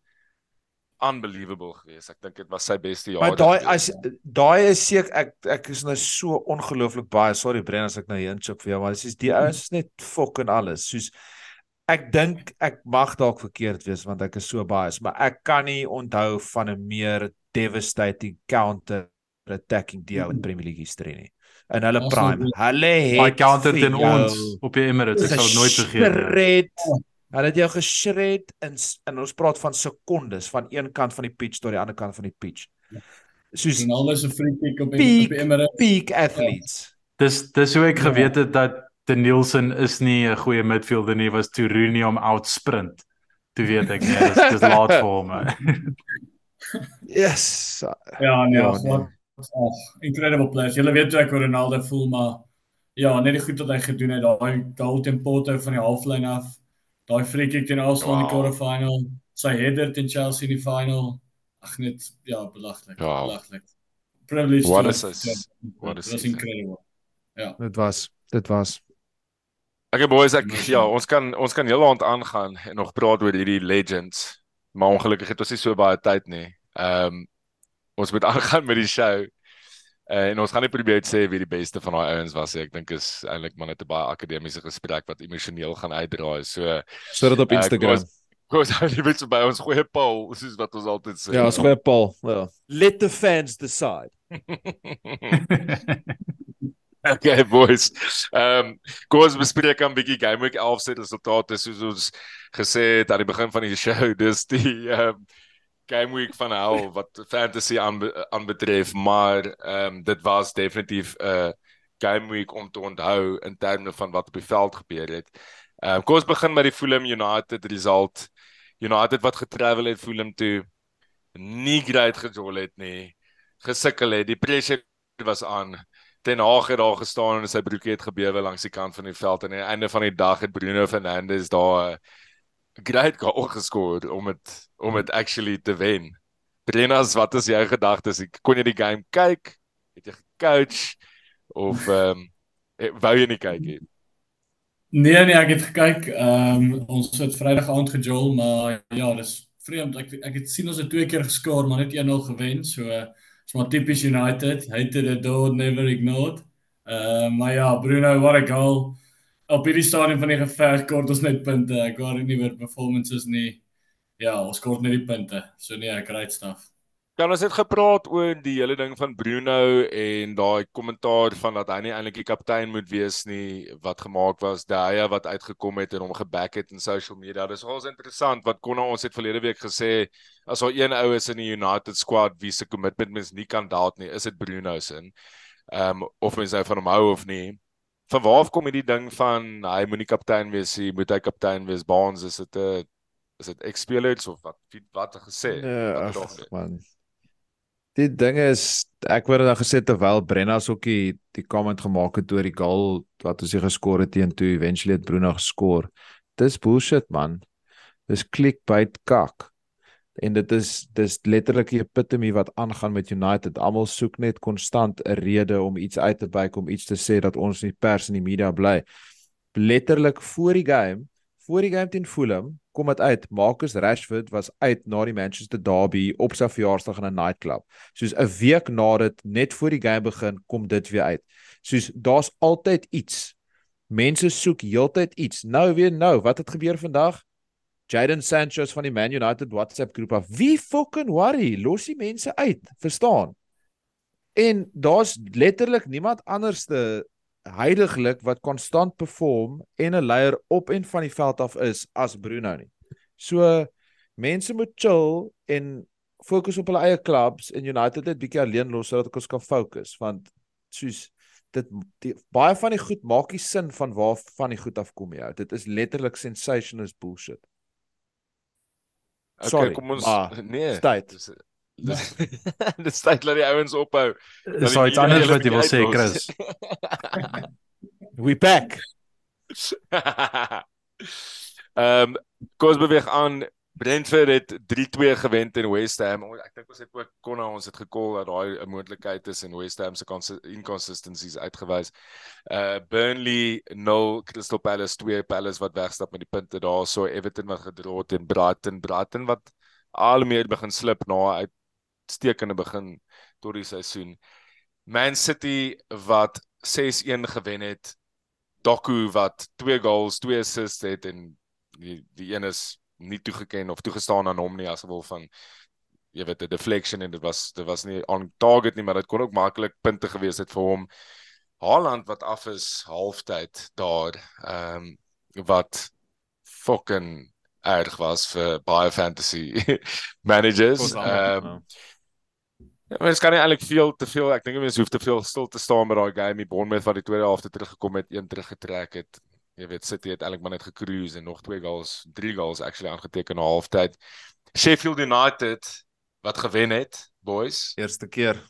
A: unbelievable geweest. Ek dink dit was sy beste jaar.
D: Maar daai as daai is seker ek ek is nou so ongelooflik baie sorry Brennan as ek nou hier inchop vir jou maar dis is die ouens is net fucking alles soos ek dink ek mag dalk verkeerd wees want ek is so biased maar ek kan nie onthou van 'n meer devastating counter attacking deal in Premier League history nie in hulle prime. Hulle het
B: Hy counter teen ons op die Emirates. Ek sal dit nooit vergeet nie.
D: Hulle het jou geshred in en ons praat van sekondes van een kant van die pitch tot die ander kant van die pitch. Soos
C: Ronaldo se free kick op
D: Peak.
C: op Emirates.
D: peak athletes.
B: Dis dis hoe ek
C: Ja.
B: geweet het dat De Nielsen is nie 'n goeie midfielder nie, was toe Rooney hom outsprint. Toe weet ek nee, dis dis laat vir hom. [LAUGHS]
D: Yes.
C: Ja, nee,
D: Ja, nee.
C: ag, incredible players. Julle weet hoe ek oor Ronaldo voel, maar ja, net die goed wat hy gedoen het, daai goal teen Porto van die halflyn af, daai free kick teen Arsenal in die
A: Wow.
C: quarterfinal, sy header teen Chelsea in die final. Ag net ja, belaglik,
A: Ja.
C: belaglik. Privilege.
A: What is this? What is this?
C: incredible.
D: Dit was dit was
A: Okay boys, ek ja, ons kan ons kan heel aand aangaan en nog praat oor hierdie legends, maar ongelukkig het ons nie so baie tyd nie. Ehm um, ons moet [LAUGHS] aangaan met die show. Uh, en ons gaan nie probeer sê wie die beste van daai ouens was nie. Ek dink is eintlik maar net 'n baie akademiese gesprek wat emosioneel gaan uitdraai. So
D: sodat op
A: Eh,
D: Instagram.
A: Hou nie met so by ons goeie poll soos wat ons altyd sê.
D: Ja, ons goeie Paul. Ja. Let the fans decide. [LAUGHS]
A: Okay boys. Ehm um, kom ons bespreek dan 'n bietjie Game Week 11 se resultate soos ons gesê het aan die begin van die show. Dis die ehm um, Game Week van hel wat fantasy aanbe aanbetref, maar ehm um, dit was definitief 'n uh, Game Week om te onthou in terme van wat op die veld gebeur het. Ehm um, kom ons begin met die Fulham United result. United wat getravel het Fulham toe nie great gejol het nie. Gesukkel het. Die pressure was aan. Ten Hag het daar gestaan en sy broekie het gebewe langs die kant van die veld en aan die einde van die dag het Bruno Fernandes daar great goal geskoor om dit om dit actually te wen. Brenas, wat is jou gedagtes? Kon jy die game kyk? Het jy gecoach of ehm um, [LAUGHS] wou jy nie kyk nie?
C: Nee nee, ek het gekyk. Ehm um, ons het Vrydag aand gejol, maar ja, dis vreemd. Ek ek het sien ons het twee keer geskoor, maar net 1-0 gewen. So is maar tipies United. Hated the door never ignored. Ehm uh, maar ja, Bruno, what a goal. Op hierdie stadium van die geveg kort ons net punte. Ek worry nie oor performances nie. Ja, ons kort net die punte. So nee, great stuff.
A: Kan ons het gepraat oor die hele ding van Bruno en daai kommentaar van dat hy nie eintlik die kaptein moet wees nie wat gemaak was, daai wat uitgekom het en hom geback het in social media. Dis alles interessant wat Konna ons het verlede week gesê as daar een ou is in die United squad wie se commitment mens nie kan daad nie, is dit Bruno se. Ehm um, of mens hy van hom hou of nie. Van waar af kom hierdie ding van hy moenie kaptein wees nie, moet hy kaptein wees? Baans is dit 'n is dit ex-spelers of wat wat gesê?
D: Nee, ag man. Die ding is ek word dan gesê terwyl Brenna ook die, die comment gemaak het oor die goal wat ons hier geskor het teen toe eventually het Bruno geskor. Dis bullshit man. Dis clickbait kak. En dit is dis letterlik die epitome wat aangaan met United. Almal soek net konstant 'n rede om iets uit te byk om iets te sê dat ons in die pers en die media bly. Letterlik voor die game, voor die game teen Fulham, kom dit uit. Marcus Rashford was uit na die Manchester Derby op sy verjaarsdag in 'n nightclub. Soos 'n week na dit, net voor die game begin, kom dit weer uit. Soos daar's altyd iets. Mense soek heeltyd iets. Nou weer nou, wat het gebeur vandag? Jadon Sancho van die Man United WhatsApp groep af. Wie fucking worry? Los die mense uit, verstaan? En daar's letterlik niemand anderste heiliglik wat konstant perform en 'n leier op en van die veld af is as Bruno nie. So mense moet chill en fokus op hulle eie clubs en United net bietjie alleen los sodat ons kan fokus want soos dit die, baie van die goed maak nie sin van waar van die goed afkom jy. Dit is letterlik sensationalist bullshit.
A: Okay,
D: Sorry,
A: kom ons
D: maar [LAUGHS]
A: nee.
D: tyd.
A: Dis dis [LAUGHS] dis tyd dat die ouens ophou.
B: Daar iets anders wat jy wil sê, Chris?
D: We back. [LAUGHS]
A: Ehm um, kos beweeg aan. Brentford het 3-2 gewen teen West Ham. Ek dink ons het ook konna ons het gekol dat daai 'n moontlikheid is en West Ham se consi- inconsistencies uitgewys. Uh Burnley 0 Crystal Palace 2 Palace wat wegstap met die punte daar so Everton wat gedra het en Brighton Brighton wat al meer begin slip na 'n uitstekende begin tot die seisoen. Man City wat 6-1 gewen het. Doku wat 2 goals, 2 assists het en die die een is nie toegeken of toegestaan aan hom nie as gevolg van jy weet 'n deflection en dit was dit was nie on target nie, maar dit kon ook maklik punte gewees het vir hom. Haaland wat af is halftyd daar. Ehm um, wat fucking erg was vir baie fantasy [LAUGHS] managers. Ehm um, Ja, mens kan nie eintlik veel te veel, ek dink mense hoef te veel stil te staan met daai game. Die Bournemouth wat die tweede helfte teruggekom het, een teruggetrek het. Jy weet City het eintlik maar net gecruise en nog twee goals, drie goals actually aangeteken na halftyd. Sheffield United wat gewen het, boys.
D: Eerste keer.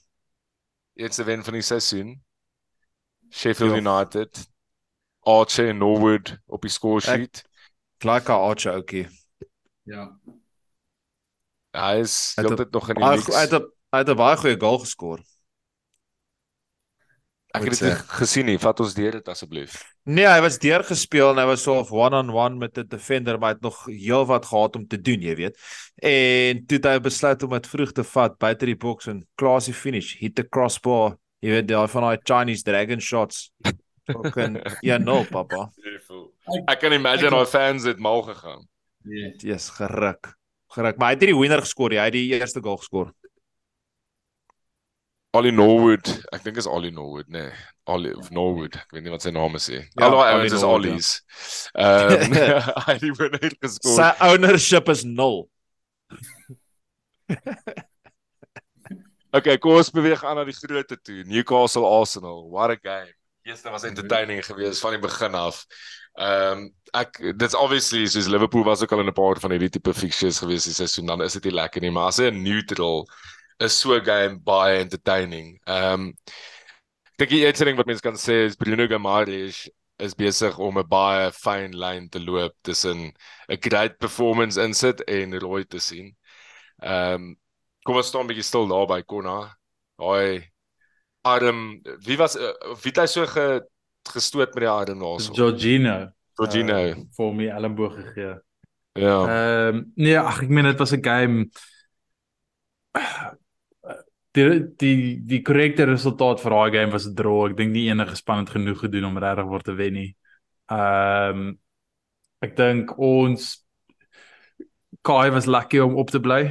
A: Eerste wen van die seisoen. Sheffield ja. United. Archer en Norwood op die score sheet.
D: Like Archer okay.
C: Ja.
A: Hy is heeltyd nog in die
D: league. Hy het Hy het 'n baie goeie goal geskoor.
A: Ek het dit gesien nie. Vat ons deur dit asseblief.
D: Nee, hy was deur gespeel en hy was so of one-on-one -on -one met 'n defender, maar hy het nog heel wat gehad om te doen, jy weet. En toe het hy besluit om dit vroeg te vat buite die boks en classy finish, hit the crossbar. Jy weet daai van daai Chinese dragon shots. Fucking [LAUGHS] ja, no, papa.
A: Ek kan imagine our fans het mal gegaan.
D: Ja, yeah. yes, geruk. Geruk, maar hy het nie die wenner geskoor nie. Hy het die eerste goal geskoor.
A: Ollie Norwood, ek dink is Ollie Norwood, nee. Ollie Norwood, ek weet nie wat sy naam is nie. Ja, Al daai ouens is Ollies. Ehm [LAUGHS] [LAUGHS] hy het weer geskor.
D: Sy ownership is 0. [LAUGHS]
A: okay, kom ons beweeg aan na die grootte toe. Newcastle Arsenal, what a game. Eerste was entertaining geweest van die begin af. Ehm um, ek dit's obviously soos Liverpool was ook al in 'n paar van hierdie tipe fixtures geweest die seisoen, dan is dit nie lekker nie, maar as 'n neutral is so game baie entertaining. Ehm um, ek dink die eerste ding wat mense kan sê is Bruno Guimaraes is besig om 'n baie fyn lyn te loop tussen 'n great performance insit en rooi te sien. Ehm um, kom ons staan 'n bietjie stil daar by Konna. Hoi. Adam, wie was wie het hy so ge, gestoot met die arm daarso?
B: Georgino.
A: Georgino uh,
B: vir my elmboog gegee.
A: Ja.
B: Ehm um, nee, ag ek meen dit was 'n game die die die korrekte resultaat vir daai game was 'n draw. Ek dink nie enige span het genoeg gedoen om regtig word te wen nie. Ehm um, ek dink ons Kai was lucky om op te bly.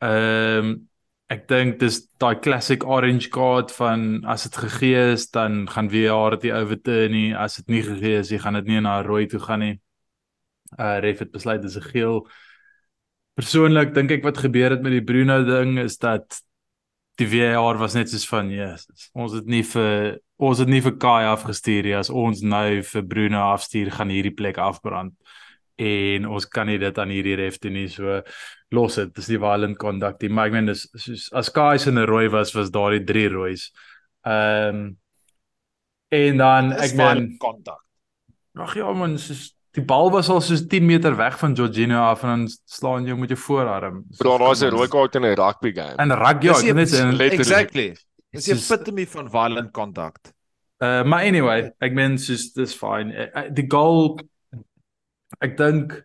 B: Ehm um, ek dink dis daai classic orange card van as dit gegee is dan gaan VR dit overturn nie. As dit nie gegee is, jy gaan dit nie na rooi toe gaan nie. Uh ref het besluit dis 'n geel. Persoonlik dink ek wat gebeur het met die Bruno ding is dat die VAR was net soos van Jesus. Ons het nie vir ons het nie vir Kai afgestuur nie. As ons nou vir Bruno afstuur, gaan hierdie plek afbrand. En ons kan nie dit aan hierdie ref doen nie. So los dit. Dis die violent conduct. Die maar ek meen dis soos as Kai se 'n rooi was, was daar die drie roois. Ehm um, en dan ek meen
D: conduct.
B: Ag ja man, soos die bal was al soos 10 meter weg van Jorginho af en dan slaan jy met jou voorarm.
A: Bro, daar's 'n rooi kaart in 'n rugby game.
B: En rugby, ja, net
D: in Exactly. Dis 'n epitome van violent conduct.
B: Uh maar anyway, ek meen soos dis fine. Uh, uh, die goal ek dink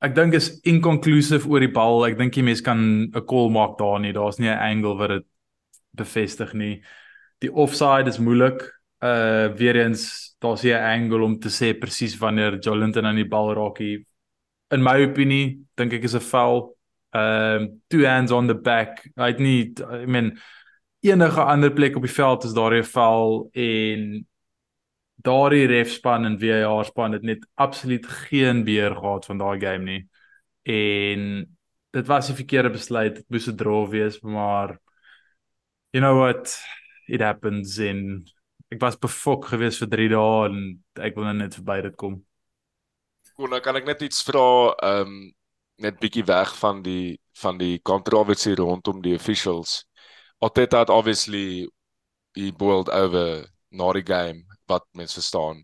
B: ek dink is inconclusive oor die bal. Ek dink die mens kan 'n call maak daar nie. Daar's nie 'n angle wat dit bevestig nie. Die offside is moeilik uh weer eens daar's hier 'n angle om te sê presies wanneer Jolinton aan die bal raak hier. In my opinie dink ek is 'n foul. Ehm uh, two hands on the back. I need I mean enige ander plek op die veld is daar 'n foul en daardie ref span en VAR span het net absoluut geen beheer gehad van daai game nie. En dit was 'n verkeerde besluit. Dit moes 'n draw wees, maar you know what? It happens in ek was befok gewees vir 3 dae en ek wil net verby dit kom.
A: Kon nou kan ek net iets vra ehm um, net bietjie weg van die van die kontroversie rondom die officials. Oteta het obviously he boiled over na die game wat mense verstaan.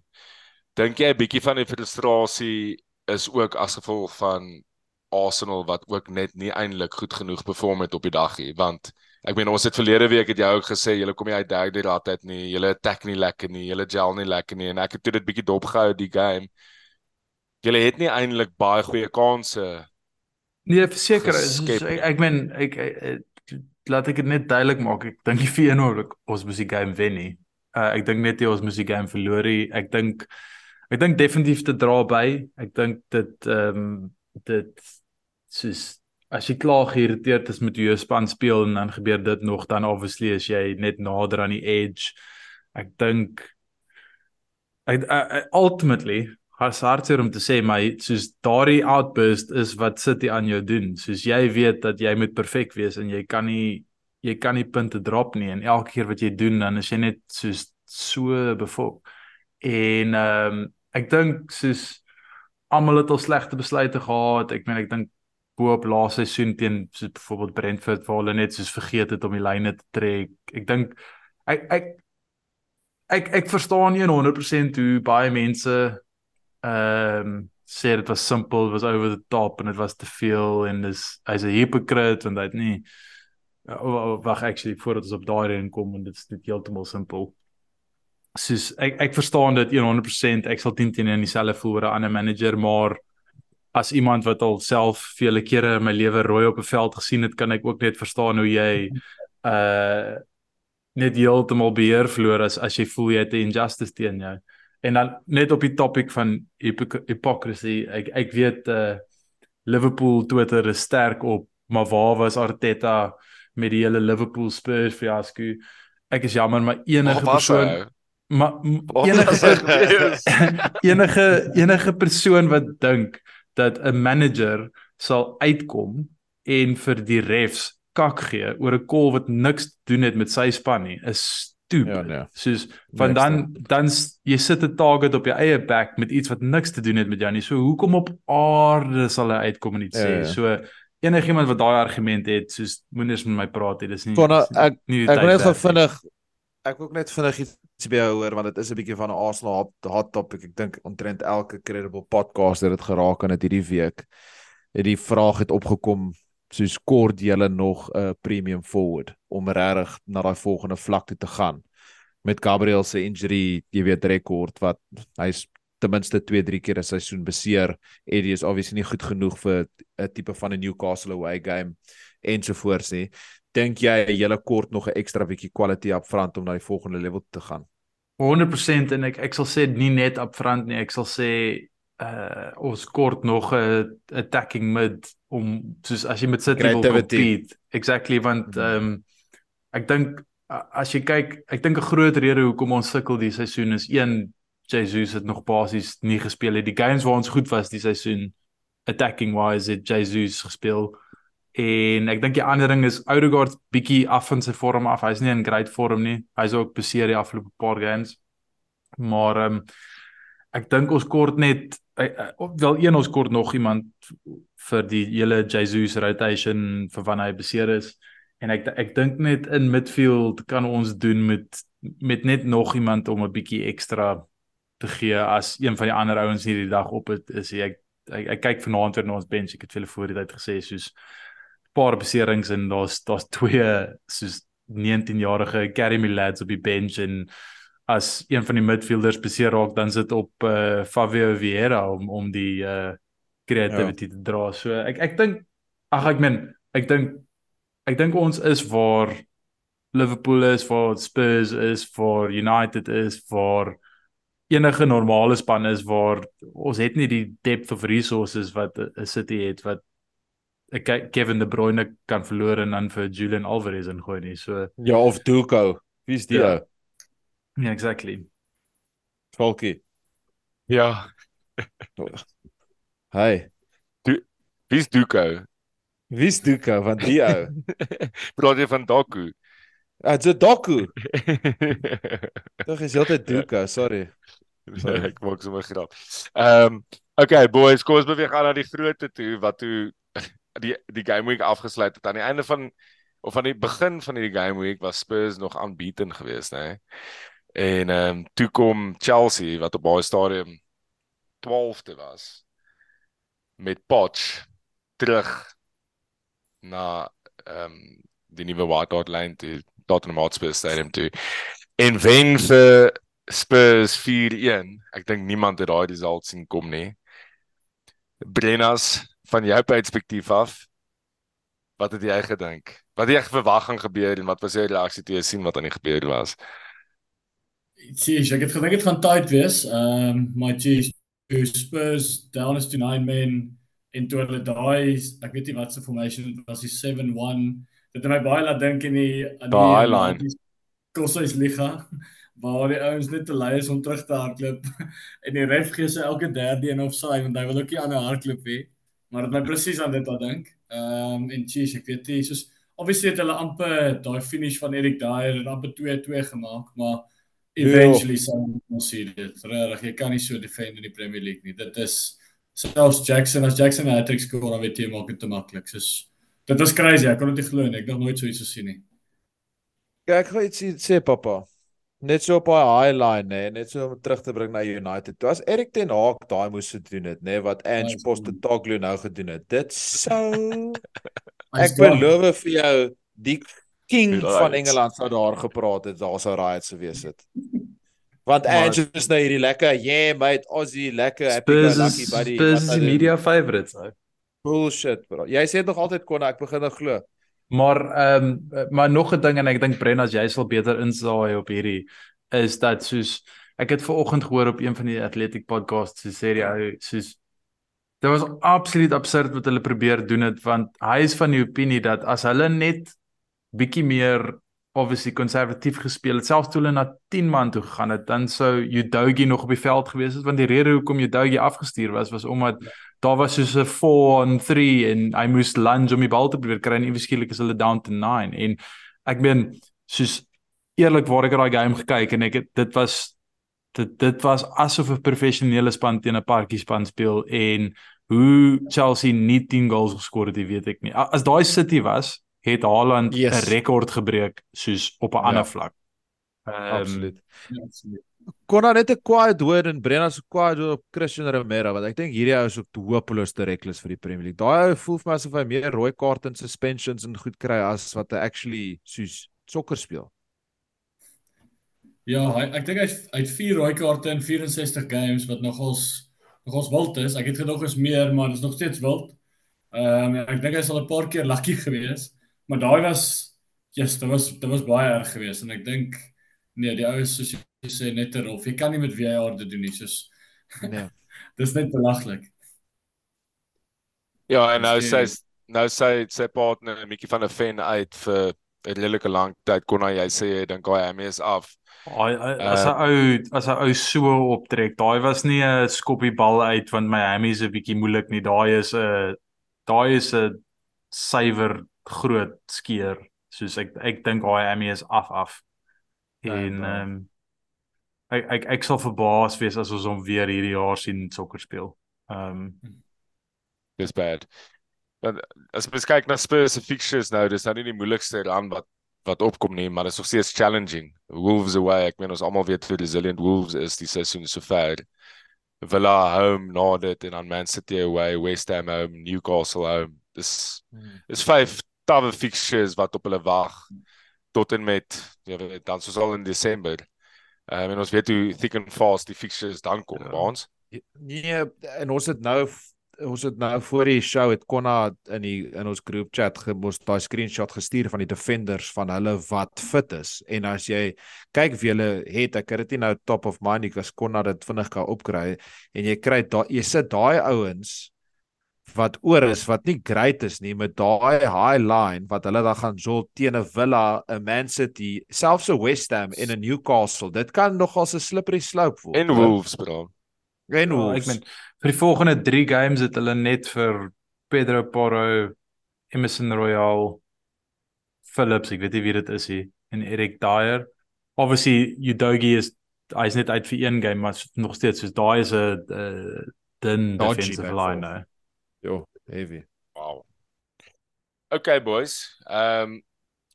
A: Dink jy 'n bietjie van die frustrasie is ook as gevolg van Arsenal wat ook net nie eintlik goed genoeg perform het op die dag nie want Ek meen ons het verlede week het jy ook gesê julle kom nie uit derde raad uit nie. Julle attack nie lekker nie. Julle gel nie lekker nie en ek het dit bietjie dopgehou die game. Julle het nie eintlik baie goeie kansse.
B: Nee, verseker is ek, ek meen ek, ek, ek laat ek dit net duidelik maak. Ek dink nie vir eendag ons moet die game wen nie. Uh, ek dink net jy ons moet die game verloor nie. Ek dink ek dink definitief te dra by. Ek dink dit ehm um, dit soos as jy klaar geïrriteerd is met hoe jou span speel en dan gebeur dit nog dan obviously as jy net nader aan die edge ek dink ek, ek ultimately has hartseer om te sê maar soos daardie outburst is wat City aan jou doen. Soos jy weet dat jy moet perfek wees en jy kan nie jy kan nie punte drop nie en elke keer wat jy doen dan is jy net soos so bevol. En ehm um, ek dink soos almal het al slegte besluite gehad. Ek meen ek dink bo op laaste seisoen teen soos byvoorbeeld Brentford waar hulle net soos vergeet het om die lyne te trek. Ek dink ek ek ek ek verstaan 100% hoe baie mense ehm um, sê dit was simpel, was over the top en dit was te veel en dis hy's 'n hypocrite en dit nie wag actually voordat ons op daai een kom en dit is net heeltemal simpel. Soos ek ek verstaan dit 100%. Ek sal teen teen in dieselfde voel oor 'n ander manager, maar as iemand wat al self vele kere in my lewe rooi op 'n veld gesien het, kan ek ook net verstaan hoe jy [LAUGHS] uh net heeltemal beheer verloor as as jy voel jy het 'n injustice teen jou. En dan net op die topik van hypocrisy, ek ek weet uh Liverpool Twitter is sterk op, maar waar was Arteta met die hele Liverpool Spurs fiasco? Ek is jammer, maar enige oh, persoon hy? maar enige [LAUGHS] enige enige persoon wat dink dat 'n manager sal uitkom en vir die refs kak gee oor 'n call wat niks doen het met sy span nie is stoep. Ja, nee. Soos van niks dan dan, jy sit 'n target op jou eie back met iets wat niks te doen het met jou nie. So hoekom op aarde sal hy uitkom en iets ja, sê? Ja. So enigiemand wat daai argument het, soos moenie eens met my praat nie. Dis nie
D: Kona, ek nie ek wil net vinnig ek wil net vinnig iets by jou hoor want dit is 'n bietjie van 'n Arsenal hot, hot topic. Ek dink omtrent elke credible podcaster het geraak aan dit hierdie week. Het die vraag het opgekom soos kort julle nog 'n uh, premium forward om regtig na daai volgende vlak toe te gaan met Gabriel se injury, jy weet rekord wat hy's ten minste 2-3 keer 'n seisoen beseer. Eddie is obviously nie goed genoeg vir 'n tipe van 'n Newcastle away game ensovoorts nie dink jy julle kort nog 'n ekstra bietjie quality up front om na die volgende level te gaan?
B: 100% en ek ek sal sê nie net up front nie, ek sal sê uh ons kort nog 'n attacking mid om soos as jy met City wil compete. Exactly want mhm. ehm um, ek dink as jy kyk, ek dink 'n groot rede hoekom ons sukkel die seisoen is een Jesus het nog basies nie gespeel het. Die games waar ons goed was die seisoen attacking wise het Jesus gespeel. En ek dink die ander ding is Odegaard bietjie af van sy vorm af. Hy's nie in great vorm nie. Hy's ook beseer die afgelope paar games. Maar ehm um, ek dink ons kort net uh, wel een ons kort nog iemand vir die hele Jesus rotation vir wanneer hy beseer is. En ek ek dink net in midfield kan ons doen met met net nog iemand om 'n bietjie ekstra te gee as een van die ander ouens hierdie dag op het is ek ek, ek kyk vanaand weer na ons bench ek het vir hulle voor die tyd gesê soos paar beserings en daar's daar's twee soos 19-jarige Academy lads op die bench en as een van die midfielders beseer raak dan sit op uh, Fabio Vieira om om die uh creativity ja. te dra. So ek ek dink ag ek meen ek dink ek dink ons is waar Liverpool is, waar Spurs is, waar United is, waar enige normale span is waar ons het nie die depth of resources wat 'n City het wat ek Kevin De Bruyne kan verloor en dan vir Julian Alvarez ingooi nie. So
D: ja of Duco. Wie's die? Ja,
B: yeah, exactly.
D: Falky.
A: Ja. [LAUGHS]
D: Hi.
A: Du Wie's Duco?
D: Wie's Duco van die ou? [LAUGHS]
A: Praat jy van Doku?
D: Ah, dit Doku. [LAUGHS] Tog is altyd Duco, sorry.
A: sorry. Nee, ek maak sommer grap. Ehm um, okay boys, kom ons beweeg aan na die grootte toe wat toe die die game week afgesluit het aan die einde van of aan die begin van die game week was Spurs nog unbeaten geweest, né? En ehm um, toe kom Chelsea wat op baie stadium 12de was met Poch terug na ehm um, die nuwe White Hart Lane toe Tottenham Hotspur Stadium toe. En wen vir Spurs 4-1. Ek dink niemand het daai result sien kom nie. Brennas van jou perspektief af wat het jy gedink? Wat het jy verwag gaan gebeur en wat was jou reaksie toe jy sien wat aan die gebeur was?
C: Sien, ek het gedink dit gaan tight wees. Ehm um, my geez, Spurs down is to 9 men in toe hulle daai ek weet nie wat se formation was die 7-1. Dit het my baie laat dink in die
A: aan die line.
C: Kosse is liga waar die ouens net te lui is om terug te hardloop [LAUGHS] en die ref gee sy elke derde een of saai want hy wil ook nie aan 'n hardloop hê. Maar dit my presies aan dit aan dink. Ehm um, en cheese, ek weet nie, soos obviously het hulle amper daai finish van Eric Dyer en amper 2-2 gemaak, maar eventually sou ons sien dit. Regtig, jy kan nie so defend in die Premier League nie. Dit is selfs Jackson as Jackson 'n hat-trick skoor, dan weet jy maak dit te maklik. Soos dit was crazy. Ek kon dit nie glo nie. Ek het nog nooit so iets gesien nie.
D: Kyk, ek gaan iets sê pappa. Net so op daai high line nê, net so om terug te bring na United. Toe as Erik ten Hag daai moes gedoen het nê, wat Ange Postecoglou nou gedoen het. Dit sou [LAUGHS] ek beloof vir jou die king van Engeland sou daar gepraat het, daar sou riots gewees het. Want Ange is nou hierdie lekker, yeah mate, Aussie lekker happy go lucky buddy.
B: Spurs is media favorites nou.
D: Bullshit bro. Jy sê nog altyd kon ek begin nou glo.
B: Maar ehm um, maar nog 'n ding en ek dink Brenna jy sal beter insaai op hierdie is dat soos ek het ver oggend gehoor op een van die athletic podcasts so sê die ou soos dit was absoluut absurd wat hulle probeer doen het want hy is van die opinie dat as hulle net bietjie meer obviously konservatief gespeel het selfs toe hulle na 10 man toe gegaan het dan sou Udogi nog op die veld gewees het want die rede hoekom Udogi afgestuur was was omdat daar was soos 'n 4 on 3 en hy moes lunge om die bal te probeer kry en eweskielik is hulle down to 9 en ek meen soos eerlikwaar ek het daai game gekyk en ek het dit was dit dit was asof 'n professionele span teen 'n parkie span speel en hoe Chelsea nie 10 goals geskor het, weet ek nie. As daai City was, het Haaland 'n yes. rekord gebreek soos op 'n ja. ander vlak.
D: Um, absoluut. Ja, absoluut kon daar net 'n quiet word en Brenna se quiet word op Christian Romero want ek dink hierdie ou is ook hopeloos te reckless vir die Premier League. Daai ou voel vir my asof hy meer rooi kaarte en suspensions en goed kry as wat hy actually soos sokker speel.
C: Ja, hy, ek dink hy hy het 4 rooi kaarte in 64 games wat nogals nogals wild is. Ek het gedog is meer, maar dit is nog steeds wild. Ehm um, ek dink hy sal 'n paar keer lucky [LAUGHS] gewees, maar daai was ja, yes, dit was dit was baie erg geweest en ek dink nee, die ou is soos sê net 'n rof. Jy kan nie met VAR dit doen nie, soos nee. [LAUGHS] Dis net belaglik.
A: Ja, en nou sê nou sê sy partner Mikkie van der Ven uit vir 'n redelike lang tyd kon hy sê hy dink hy hom is af.
B: Ai as hy uh, ou as hy ou so optrek, daai was nie 'n skoppie bal uit want my hammy is 'n bietjie moeilik nie. Daai is 'n daai is 'n suiwer groot skeer. Soos ek ek dink hy hammy is af af. En ehm um, ek ek ek sal verbaas wees as ons hom weer hierdie jaar sien sokker speel. Ehm um,
A: dis bad. Want as jy kyk na Spurs se fixtures nou, dis nou nie die moeilikste run wat wat opkom nie, maar dit is nog steeds challenging. Wolves away, ek meen ons almal weet hoe resilient Wolves is die seisoen sover. Villa home, Nordet en dan Man City away, West Ham home, Newcastle home. Dis hmm. is vyf tawe fixtures wat op hulle wag tot en met ja, dan soos al in Desember. Ehm um, en ons weet hoe thick and fast die fixtures dan kom, ja. ons.
D: Nee, en ons het nou ons het nou voor die show het Konna in die in ons groep chat gemos daai screenshot gestuur van die defenders van hulle wat fit is. En as jy kyk wie hulle het, ek het dit nie nou top of mind, ek was Konna dit vinnig kan opkry en jy kry daai jy sit daai ouens wat oor is wat nie great is nie met daai high line wat hulle dan gaan jol teen 'n Villa, 'n Man City, selfs 'n West Ham en 'n Newcastle. Dit kan nogal 'n slippery slope word.
A: En Wolves, bro.
B: En ja, Wolves. Ek meen vir die volgende 3 games het hulle net vir Pedro Porro, Emerson Royal, Phillips, ek weet nie wie dit is nie, en Eric Dyer. Obviously Udogi is hy's net uit vir een game, maar nog steeds soos daai is 'n dun defensive line nou.
D: Jo, heavy.
A: Wow. Okay boys. Ehm um,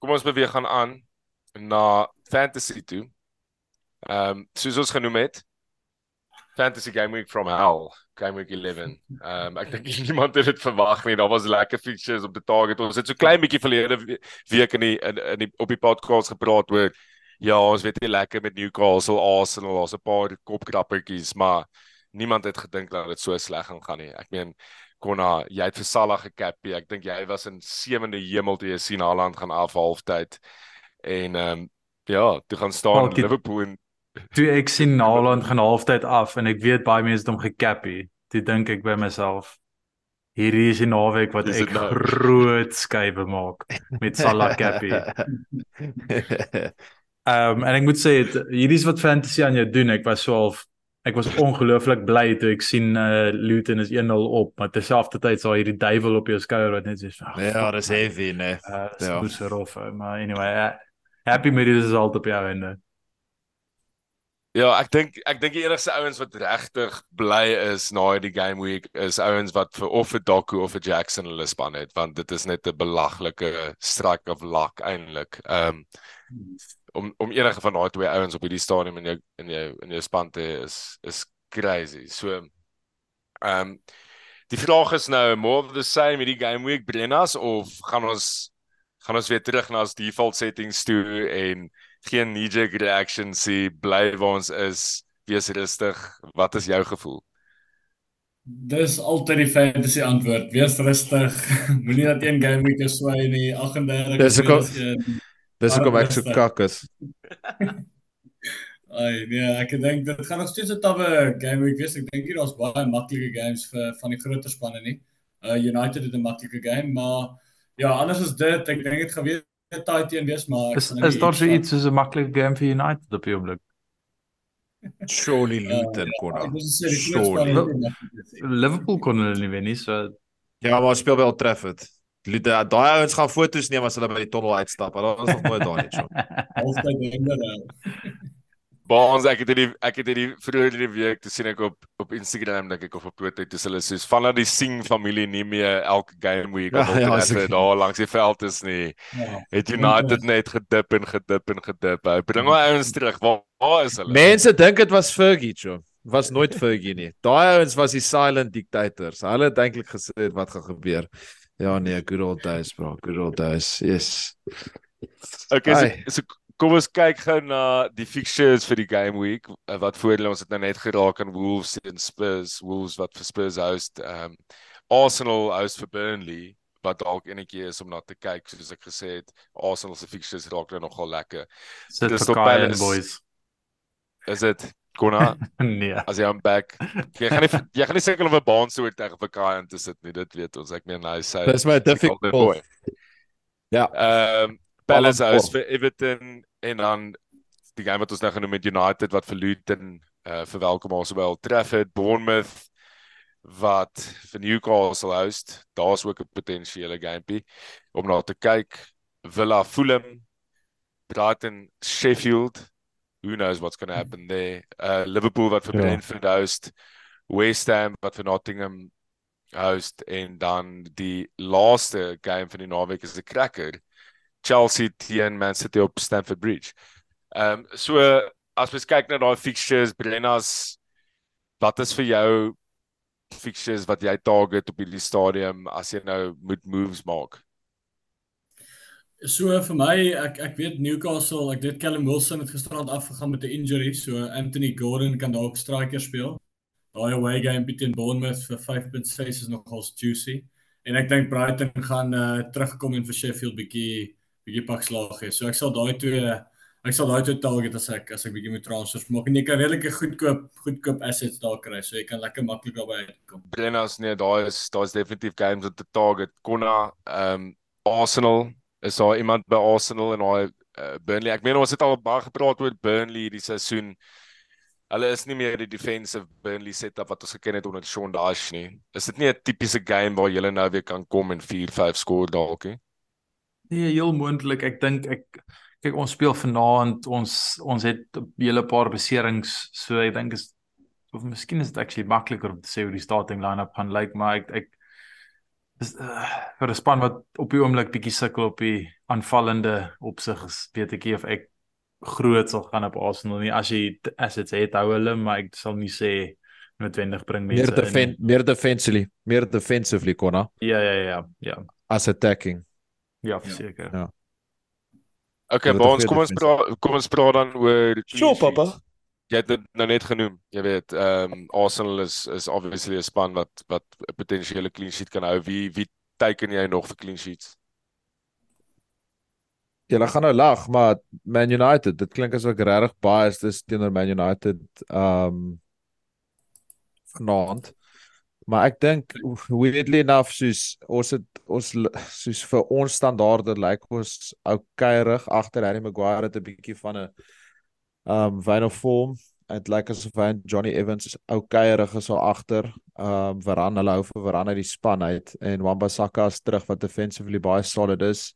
A: kom ons beweeg gaan aan na fantasy toe. Ehm um, soos ons genoem het. Fantasy Game Week from Hell, Game Week 11. Ehm um, ek dink [LAUGHS] niemand het dit verwag nie. Daar was lekker features op die target. Ons het so klein bietjie verlede week in die in, in die op die podcast gepraat oor ja, ons weet nie lekker met Newcastle, Arsenal, daar's 'n paar kopkrappertjies, maar niemand het gedink dat dit so sleg gaan gaan nie. Ek meen Konna, jy het vir Salah gekapie. Ek dink jy was in sewende hemel toe jy sien Haaland gaan af halftyd. En ehm um, ja, toe gaan staan in Liverpool en
B: toe ek sien Haaland gaan halftyd af en ek weet baie mense het hom gekapie. Toe dink ek by myself hierdie is 'n naweek wat ek nou? groot skuwe maak met Salah kapie. [LAUGHS] Ehm um, en ek moet sê hierdie is wat fantasy aan jou doen. Ek was so half ek was ongelooflik bly toe ek sien uh Luton is 1-0 op, maar terselfdertyd sal hierdie duiwel op jou skouer wat net sê,
D: nee, ja, dis heavy, nee.
B: Uh, ja, dis rof, maar anyway, uh, happy met is altyd op jou einde.
A: Ja, ek dink ek dink die enigste ouens wat regtig bly is na die game week is ouens wat vir of vir Doku of vir Jackson hulle span het want dit is net 'n belaglike strike of luck eintlik. Ehm um, om om enige van daai twee ouens op hierdie stadium in jou in jou in jou span te is is crazy. So ehm um, die vraag is nou more of the same hierdie game week Brennas of gaan ons gaan ons weer terug na ons default settings toe en geen knee jerk reaction sê bly waar ons is wees rustig. Wat is jou gevoel?
C: Dis altyd die fantasy antwoord wees rustig. [LAUGHS] Moenie dat een game week is swaai nie 38
D: Dis ek Dis ek kom ek so kak is. [LAUGHS]
C: Ai nee ek dink dit gaan nog steeds 'n tawwe game week wees. Ek dink hier daar's baie maklike games vir van die groter spanne nie. Uh, United het 'n maklike game maar ja anders as dit. Ek dink dit gaan weer tight teen wees maar
B: is is daar so iets soos 'n maklike game vir United op die oomblik?
D: Surely [LAUGHS] ja, Luton kon
C: ja,
D: dan.
B: Liverpool kon hulle nie wen nie, so
D: Ja, maar speel by Old Trafford. Luton, daai ouens gaan foto's neem as hulle by die tunnel uitstap. Hulle is nog nooit daar nie, so.
C: Altyd inderdaad.
A: Baans ek het hierdie ek het hierdie vroeër hierdie week te sien ek op op Instagram dink ek of op Twitter dis hulle soos vanaf die Sing familie nie meer elke game week [LAUGHS] of ja, ja, ek... daar langs die veld is nie. Ja, het United net gedip en gedip en gedip. Hy bring maar ouens terug. Waar, waar is hulle?
D: Mense dink dit was Fergie, jo. Was nooit Fergie nie. Daai ouens was die silent dictators. Hulle het eintlik gesê wat gaan gebeur. Ja nee, good old days, bro. Good old days. Yes.
A: Okay, so, so Kom ons kyk gou na die fixtures vir die game week eh, wat voor ons het nou net geraak aan Wolves en Spurs, Wolves wat vir Spurs host, ehm um, Arsenal host vir Burnley wat dalk enetjie is om na te kyk soos ek gesê het, Arsenal se fixtures raak nou nogal lekker.
B: Sit vir Kyle boys.
A: Is dit Kona? [LAUGHS]
B: nee.
A: As jy aan back. Jy gaan nie jy gaan nie seker of 'n baan so tegen vir Kyle te sit nie, dit weet ons. Ek meen hy sê
D: Dis my difficult.
A: Ja. Ehm um, Palace house vir Everton en dan die game wat ons nou genoem het United wat vir Luton uh verwelkom ons by Old Trafford, Bournemouth wat vir Newcastle host. Daar's ook 'n potensiële gamepie om na te kyk. Villa Fulham, Brighton Sheffield. Who knows what's going to happen there? Uh Liverpool wat vir ja. Brentford host, West Ham wat vir Nottingham host en dan die laaste game van die naweek is 'n cracker. Chelsea teen Man City op Stamford Bridge. Ehm um, so as mens kyk na daai fixtures, Brennas wat is vir jou fixtures wat jy target op hierdie stadium as jy nou moet moves maak?
C: So vir my, ek ek weet Newcastle, ek weet Callum Wilson het gisterand afgegaan met 'n injury, so Anthony Gordon kan dalk striker speel. Daai away game teen Bournemouth vir 5.6 is nogal juicy. En ek dink Brighton gaan uh, terugkom en vir Sheffield bietjie bietjie pak slag gee. So ek sal daai twee ek sal daai twee target as ek as ek bietjie met transfers maak en jy kan redelike goedkoop goedkoop assets daar kry. So jy kan lekker maklik daarby uitkom.
A: Brennas nee, daar is daar's definitief games op die target. Konna ehm um, Arsenal is daar iemand by Arsenal en daai uh, Burnley. Ek meen ons het al baie gepraat oor Burnley hierdie seisoen. Hulle is nie meer die defensive Burnley setup wat ons geken het onder Sean Dyche nie. Is dit nie 'n tipiese game waar jy nou weer kan kom en 4-5 skoor dalk nie?
B: Nee, heel moontlik. Ek dink ek kyk ons speel vanaand. Ons ons het 'n hele paar beserings, so ek dink is of miskien is dit actually makliker om te sê hoe die starting line-up gaan lyk, maar ek ek is uh, vir 'n span wat op die oomblik bietjie sukkel op die aanvallende opsig, weet ek nie of ek groot sal gaan op Arsenal nie as jy assets het hou hulle, maar ek sal nie sê noodwendig bring mense
D: meer defen meer defensively, meer defensively konna.
B: Ja ja ja, ja.
D: As attacking.
B: Ja, verseker.
D: Ja.
A: Okay, maar ons kom ons praat kom ons praat dan oor
D: Sjoe, pappa.
A: Jy het nou net genoem. Jy weet, ehm um, Arsenal is is obviously 'n span wat wat 'n potensiële clean sheet kan hou. Wie wie teken jy nog vir clean sheets?
D: Ja, hulle gaan nou lag, maar Man United, dit klink asook regtig biased is teenoor Man United ehm um, vanaand. Maar ek dink weirdly enough soos ons het ons soos vir ons standaarde lyk like ons oukeirig agter Harry Maguire het 'n bietjie van 'n um vein of form. Dit lyk like asof hy Johnny Evans is oukeirig is al agter. Um Varane hulle hou vir Varane uit die span uit en Wan-Bissaka is terug wat defensively baie solid is.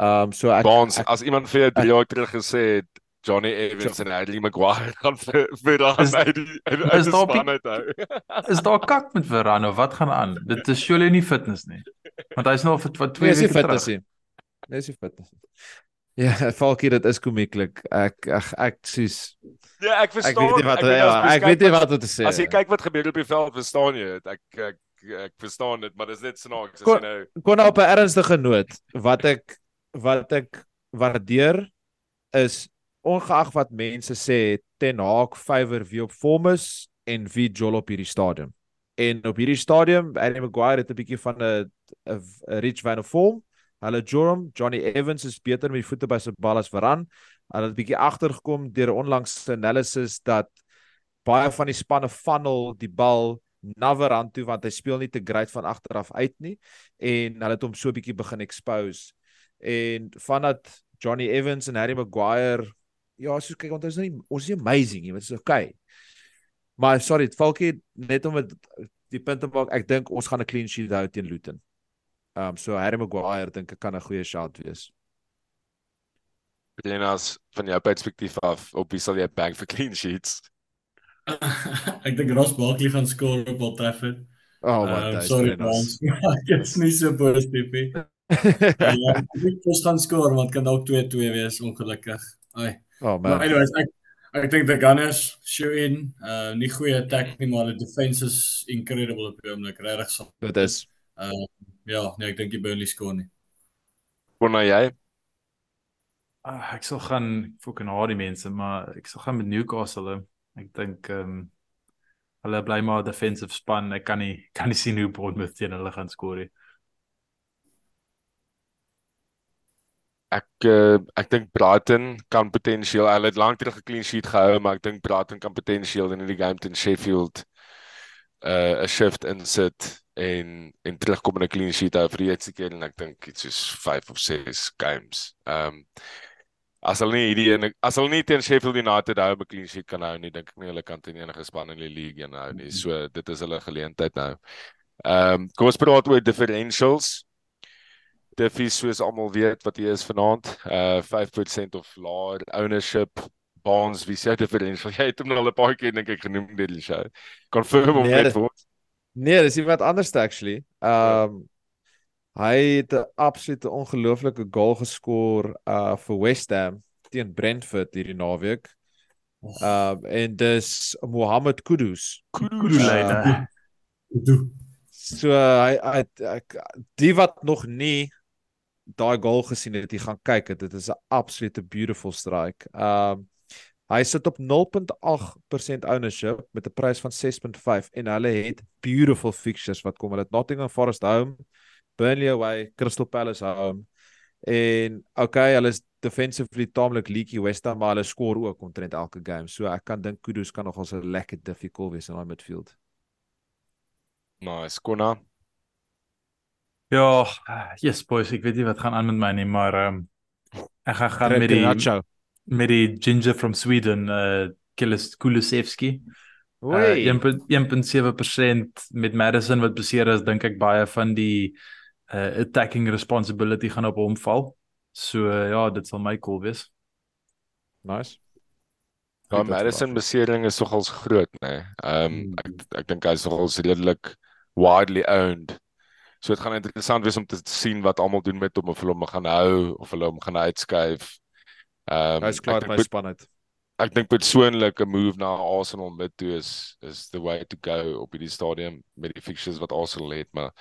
D: Um so ek,
A: Bonds,
D: ek
A: as iemand vir 3 jaar terug gesê het Johnny Evans en Harry Maguire gaan vir dan uit die uit die
B: daar
A: span uit hou. [LAUGHS]
B: Is daar kak met Varane of wat gaan aan? Dit is surely nie fitness nie. Want hy's nou vir wat
D: Nee,
B: 2
D: is nie
B: weke
D: fitness
B: terug.
D: nie. Nee, is nie fitness nie. Ja, [LAUGHS] Falkie, dit is komieklik. Ek ek ek sies.
A: Ja, ek
D: Ek
A: verstaan.
D: weet nie wat
A: meen,
D: ja,
A: mens
D: ek weet nie
A: wat-
D: om te sê.
A: As jy kyk wat gebeur op die veld, verstaan jy dit. Ek ek ek verstaan dit, maar dis net snaaks as
D: Kon-
A: jy nou
D: kon op 'n ernstige noot wat ek wat ek waardeer is ongeag wat mense sê Ten Hag favour wie op vorm is en wie jol op hierdie stadium. En op hierdie stadium Harry Maguire het 'n bietjie van 'n 'n 'n rich vein of form. Hulle Joram, Johnny Evans is beter met die voete by sy bal as Varane. Hulle het 'n bietjie agtergekom deur 'n onlangse analysis dat baie van die spanne funnel die bal na Varane toe want hy speel nie te great van agter af uit nie en hulle het hom so 'n bietjie begin expose. En vandat Johnny Evans en Harry Maguire ja, so kyk want ons is nie ons is amazing nie, dit is okay. Maar sorry, Falkie net om het, die punt te maak, ek dink ons gaan 'n clean sheet hou teen Luton. Um so Harry Maguire dink ek kan 'n goeie shot wees.
A: Lenas van jou perspektief af, op wie sal jy bank vir clean sheets? [LAUGHS]
C: ek dink Ross Barkley gaan skoor op Old Trafford.
D: Oh
C: Ehm,
D: wat um,
C: sorry Frans. [LAUGHS] Ek is nie so positief nie. Ja, [LAUGHS] ek ons gaan skoor want kan dalk 2-2 wees ongelukkig. Ai.
D: oh
C: Maar
D: man.
C: anyways, ek ek dink the Gunners show in. Uh nie goeie attack nie, maar hulle defense is incredible op die oomblik, regtig so.
D: Dit is
C: Uh ja, nee, ek dink die Burnley skoor nie.
A: Kon nou jy?
B: Ah, ek sal gaan fucking haat die mense, maar ek sal gaan met Newcastle. Ek dink ehm um, hulle bly maar 'n defensive span. Ek kan nie kan nie sien hoe Bournemouth teen hulle gaan skoor nie.
A: Ek uh, ek dink Brighton kan potensieel hulle het lank terug 'n clean sheet gehou, maar ek dink Brighton kan potensieel in hierdie game teen Sheffield uh 'n shift insit en en terugkom in 'n clean sheet hou vir die eerste keer en ek dink iets soos 5 of 6 games. Ehm um, as hulle nie hierdie ene as hulle nie teen Sheffield United hou 'n clean sheet kan hou nie, dink ek nie hulle kan teen enige span in die league een hou nie. So dit is hulle geleentheid nou. Ehm um, kom ons praat oor differentials. Diffie soos almal weet wat hy is vanaand, uh 5% of laer ownership bonds wie sê differential. [LAUGHS] Jy het hom al 'n paar keer dink ek genoem dit die show. Confirm hom
D: Nee,
A: net
D: dit-
A: vir ons.
D: Nee, dis iemand anders actually. Um hy het 'n absolute ongelooflike goal geskoor uh vir West Ham teen Brentford hierdie naweek. Um en dis Mohamed Kudus.
B: Koedoeleine.
C: Doe.
D: So hy hy ek die wat nog nie daai goal gesien het, jy gaan kyk. Dit is 'n absolute beautiful strike. Um hy sit op 0.8% ownership met 'n prys van 6.5 en hulle het beautiful fixtures wat kom. Hulle het Nottingham Forest home, Burnley away, Crystal Palace home. En okay, hulle is defensively taamlik leaky West Ham, maar hulle skoor ook omtrent elke game. So ek kan dink Kudus kan nogal 'n lekker difficult wees in daai midfield.
A: Nice, Konna.
B: Ja, yes boys, ek weet nie wat gaan aan met my nie, maar ehm um, ek gaan gaan met die
D: Nacho.
B: Met die ginger from Sweden, uh Kilis Kulusevski. Uh,
D: Oei.
B: 1.7% met Madison wat beseer is, dink ek baie van die uh attacking responsibility gaan op hom val. So uh, ja, dit sal my cool wees.
D: Nice.
A: Ja, Madison
D: verwag.
A: besering is nogals groot, nê. Nee. Ehm
C: Hmm.
A: ek ek dink hy's nogals redelik widely owned. So dit gaan interessant wees om te sien wat almal doen met hom of hulle hom gaan hou of hulle hom gaan uitskuif. Ehm
D: Hy's klaar
A: dink
D: span uit.
A: ek dink persoonlik 'n move na Arsenal mid toe is is the way to go op hierdie stadium met die fixtures wat Arsenal het, maar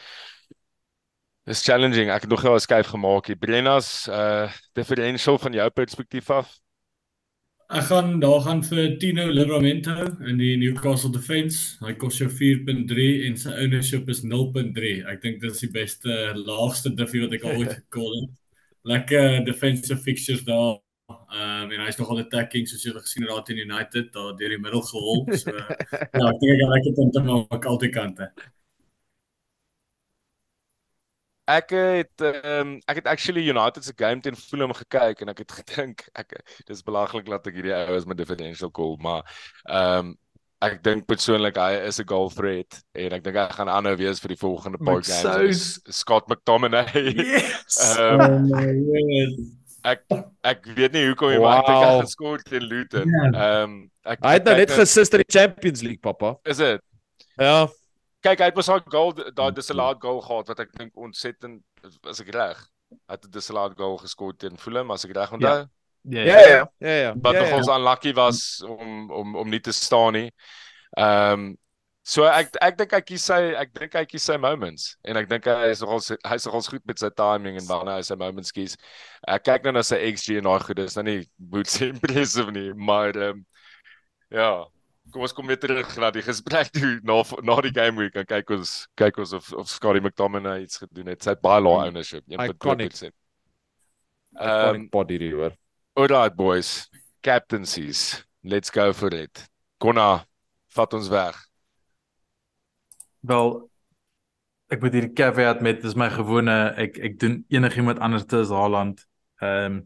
A: Dis challenging. Ek het nog wel 'n skuif gemaak hier. Brennas, uh differential van jou perspektief af.
C: Ek gaan daar gaan vir Tino Livramento in die Newcastle Defence. Hy kos jou 4.3 en sy ownership is 0.3. Ek dink dit is die beste laagste diffie wat ek al ooit [LAUGHS] gekol het. Lekker defensive fixtures daar. Ehm um, en hy's nogal attacking soos jy gesien het daar teen United daar deur die middel gehol. So [LAUGHS] ja, ek dink ek gaan lekker punte maak albei kante.
A: Ek het um, ek het actually United se game teen Fulham gekyk en ek het gedink ek dis belaglik dat ek hierdie ou is met differential goal, maar ehm um, ek dink persoonlik hy is 'n goal threat en ek dink hy gaan aanhou wees vir die volgende paar games. So... Scott McTominay.
B: Yes.
A: um, [LAUGHS]
C: Oh my word.
A: Ek ek weet nie hoekom hy
D: Wow.
A: maar ek dink hy geskort teen Luton.
C: Ja.
A: Ehm um, ek
D: Hy het nou net gesuster die Champions League, pappa.
A: Is dit?
D: Ja.
A: Kyk, hy het mos daai goal daai Desalat goal gehad wat ek dink ontsettend as ek reg. Hy het 'n Desalat goal geskort teen Fulham as ek reg onthou.
B: Ja.
D: Ja, ja. Ja, ja.
A: Wat
D: ja, ja.
A: ons unlucky was om om om nie te staan nie. Ehm um, so ek ek dink hy kies sy ek dink hy kies sy moments en ek dink hy is nogal hy's nogal goed met sy timing en wanneer hy sy moments kies. Ek kyk nou na sy XG en daai goed, dis nou nie boets impressive nie, maar ehm um, ja, kom ons kom weer terug na die gesprek toe na na die game week en kyk ons kyk ons of of Scotty McTominay iets gedoen het. Sy het baie lae ownership, 1.2%. Ehm
D: Um, body die hoor.
A: Alright boys, captaincies. Let's go for it. Konna, vat ons weg.
B: Wel ek moet hierdie caveat met dis my gewone ek ek doen enigiemand anders te as Haaland. Ehm um,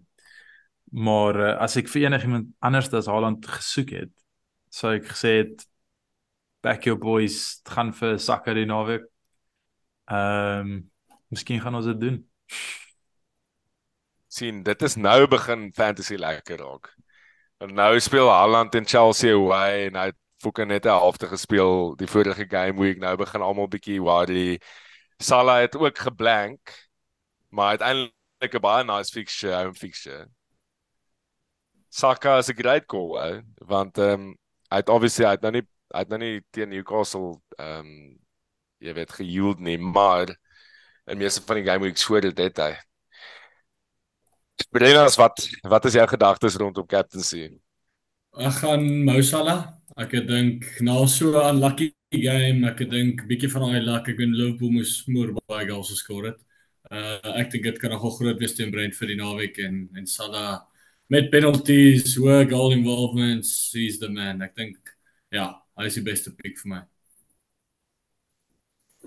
B: maar uh, as ek vir enigiemand anders as Haaland gesoek het, sou ek gesê het back your boys, gaan vir Saka die naweek. Ehm um, miskien gaan ons dit doen.
A: sien, dit is nou begin fantasy lekker raak. En nou speel Haaland en Chelsea away en hy het fucking net 'n halfte gespeel die vorige game week. Nou begin almal bietjie worry. Salah het ook geblank, maar uiteindelik 'n baie nice fixture, home fixture. Saka is 'n great call, ou, want ehm um, hy het obviously hy het nou nie hy het nou nie teen Newcastle ehm um, jy weet geyield nie, maar in meeste van die game weeks voor dit het hy. Brenas, wat wat is jou gedagtes rondom captaincy?
C: Ek gaan Mo Salah. Ek dink na so 'n unlucky game, ek dink bietjie van daai luck, ek weet Liverpool moes moer baie goals geskor het. Uh ek dink dit kan nogal groot wees teen Brentford die naweek en en Salah met penalties, hoë goal involvements, he's the man. Ek dink ja, hy is die beste pick vir my.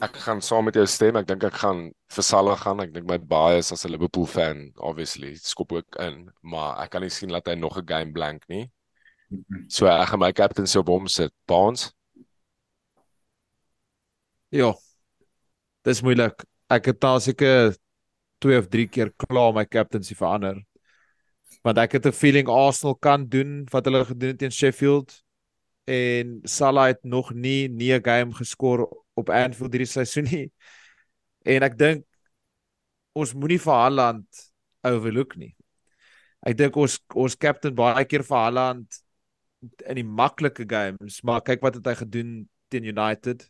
A: Ek gaan saam met jou stem. Ek dink ek gaan vir Salah gaan. Ek dink my bias as 'n Liverpool fan obviously skop ook in, maar ek kan nie sien dat hy nog 'n game blank nie. So ek gaan my captaincy op hom sit. Baans.
D: Ja. Dis moeilik. Ek het al seker 2 of 3 keer klaar my captaincy verander. Want ek het 'n feeling Arsenal kan doen wat hulle gedoen het teen Sheffield en Salah het nog nie nie 'n game geskor op Anfield hierdie seisoen nie. En ek dink ons moenie vir Haaland overlook nie. Ek dink ons ons captain baie keer vir Haaland in die maklike games, maar kyk wat het hy gedoen teen United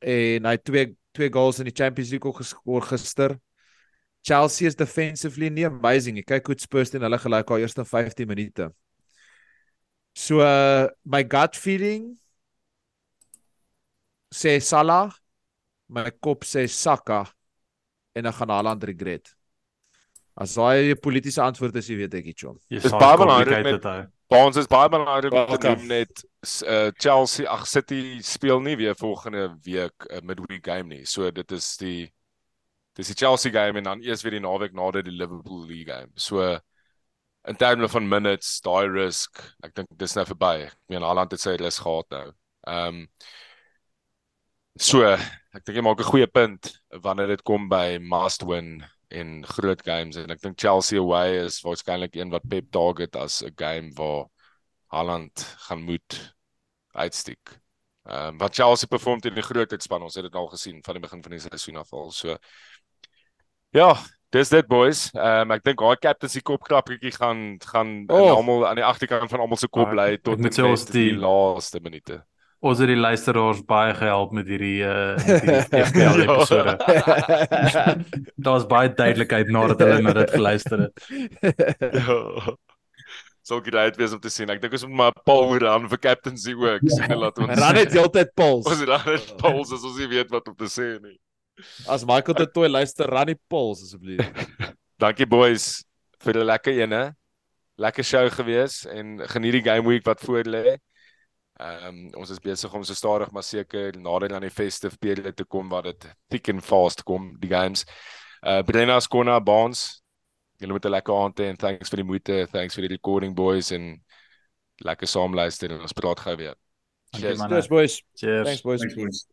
D: en hy het twee twee goals in die Champions League ook geskor gister. Chelsea is defensively nie amazing nie. Kyk hoe Spurs teen hulle gelyk al eerste 15 minute. So uh, my gut feeling sê Salah, my kop sê Saka en dan gaan Haaland regret. As daai 'n politieke antwoord is, jy weet ek iets om.
A: Dis baie
B: complicated
A: belangrik Baans is baie belangrik om te noem net uh, Chelsea, ag City speel nie weer volgende week 'n uh, midweek game nie. So dit is die dis die Chelsea game en dan eers weer die naweek nader die Liverpool League game. So in terme van minutes, daai risk, ek dink dis nou verby. Ek meen Haaland het sy rus gehad nou. Ehm um, So, ek dink jy maak 'n goeie punt wanneer dit kom by must win en groot games en ek dink Chelsea away is waarskynlik een wat Pep target as 'n game waar Haaland gaan moet uitstiek. Ehm um, wat Chelsea perform teen die grootheidspan, ons het dit al gesien van die begin van die seisoen af al. So Ja, dis dit boys. Ehm um, ek dink daai captaincy kopkrappertjie gaan gaan
D: Oh.
A: almal aan die agterkant van almal se kop
B: Ah,
A: bly tot en met
B: ons die-
A: die laaste minute.
B: Ons het die luisteraars baie gehelp met hierdie uh [LAUGHS] met hierdie FPL
A: Ja.
B: episode. [LAUGHS] Daar's baie duidelikheid nadat hulle na dit geluister het.
A: Ja. Sou great wees om te sien. Ek dink ons moet maar Paul run vir captaincy ook. Sien laat ons.
D: Ran dit heeltyd Pauls.
A: Ons ran net Paul as ons nie weet wat om te sê nie.
D: As Michael dit toe luister, ran die Pauls asseblief.
A: Dankie boys vir 'n lekker ene. Lekker show gewees en geniet die game week wat voor lê. Ehm um, ons is besig om so stadig maar seker nader aan die festive periode te kom waar dit thick and fast kom die games. Uh Brenna Skona Baans. Julle moet 'n lekker aand hê en thanks vir die moeite, thanks vir die recording boys en lekker saamluister en ons praat gou weer.
B: Manne.
D: Cheers boys.
B: Cheers.
D: Thanks boys.
C: Thanks boys.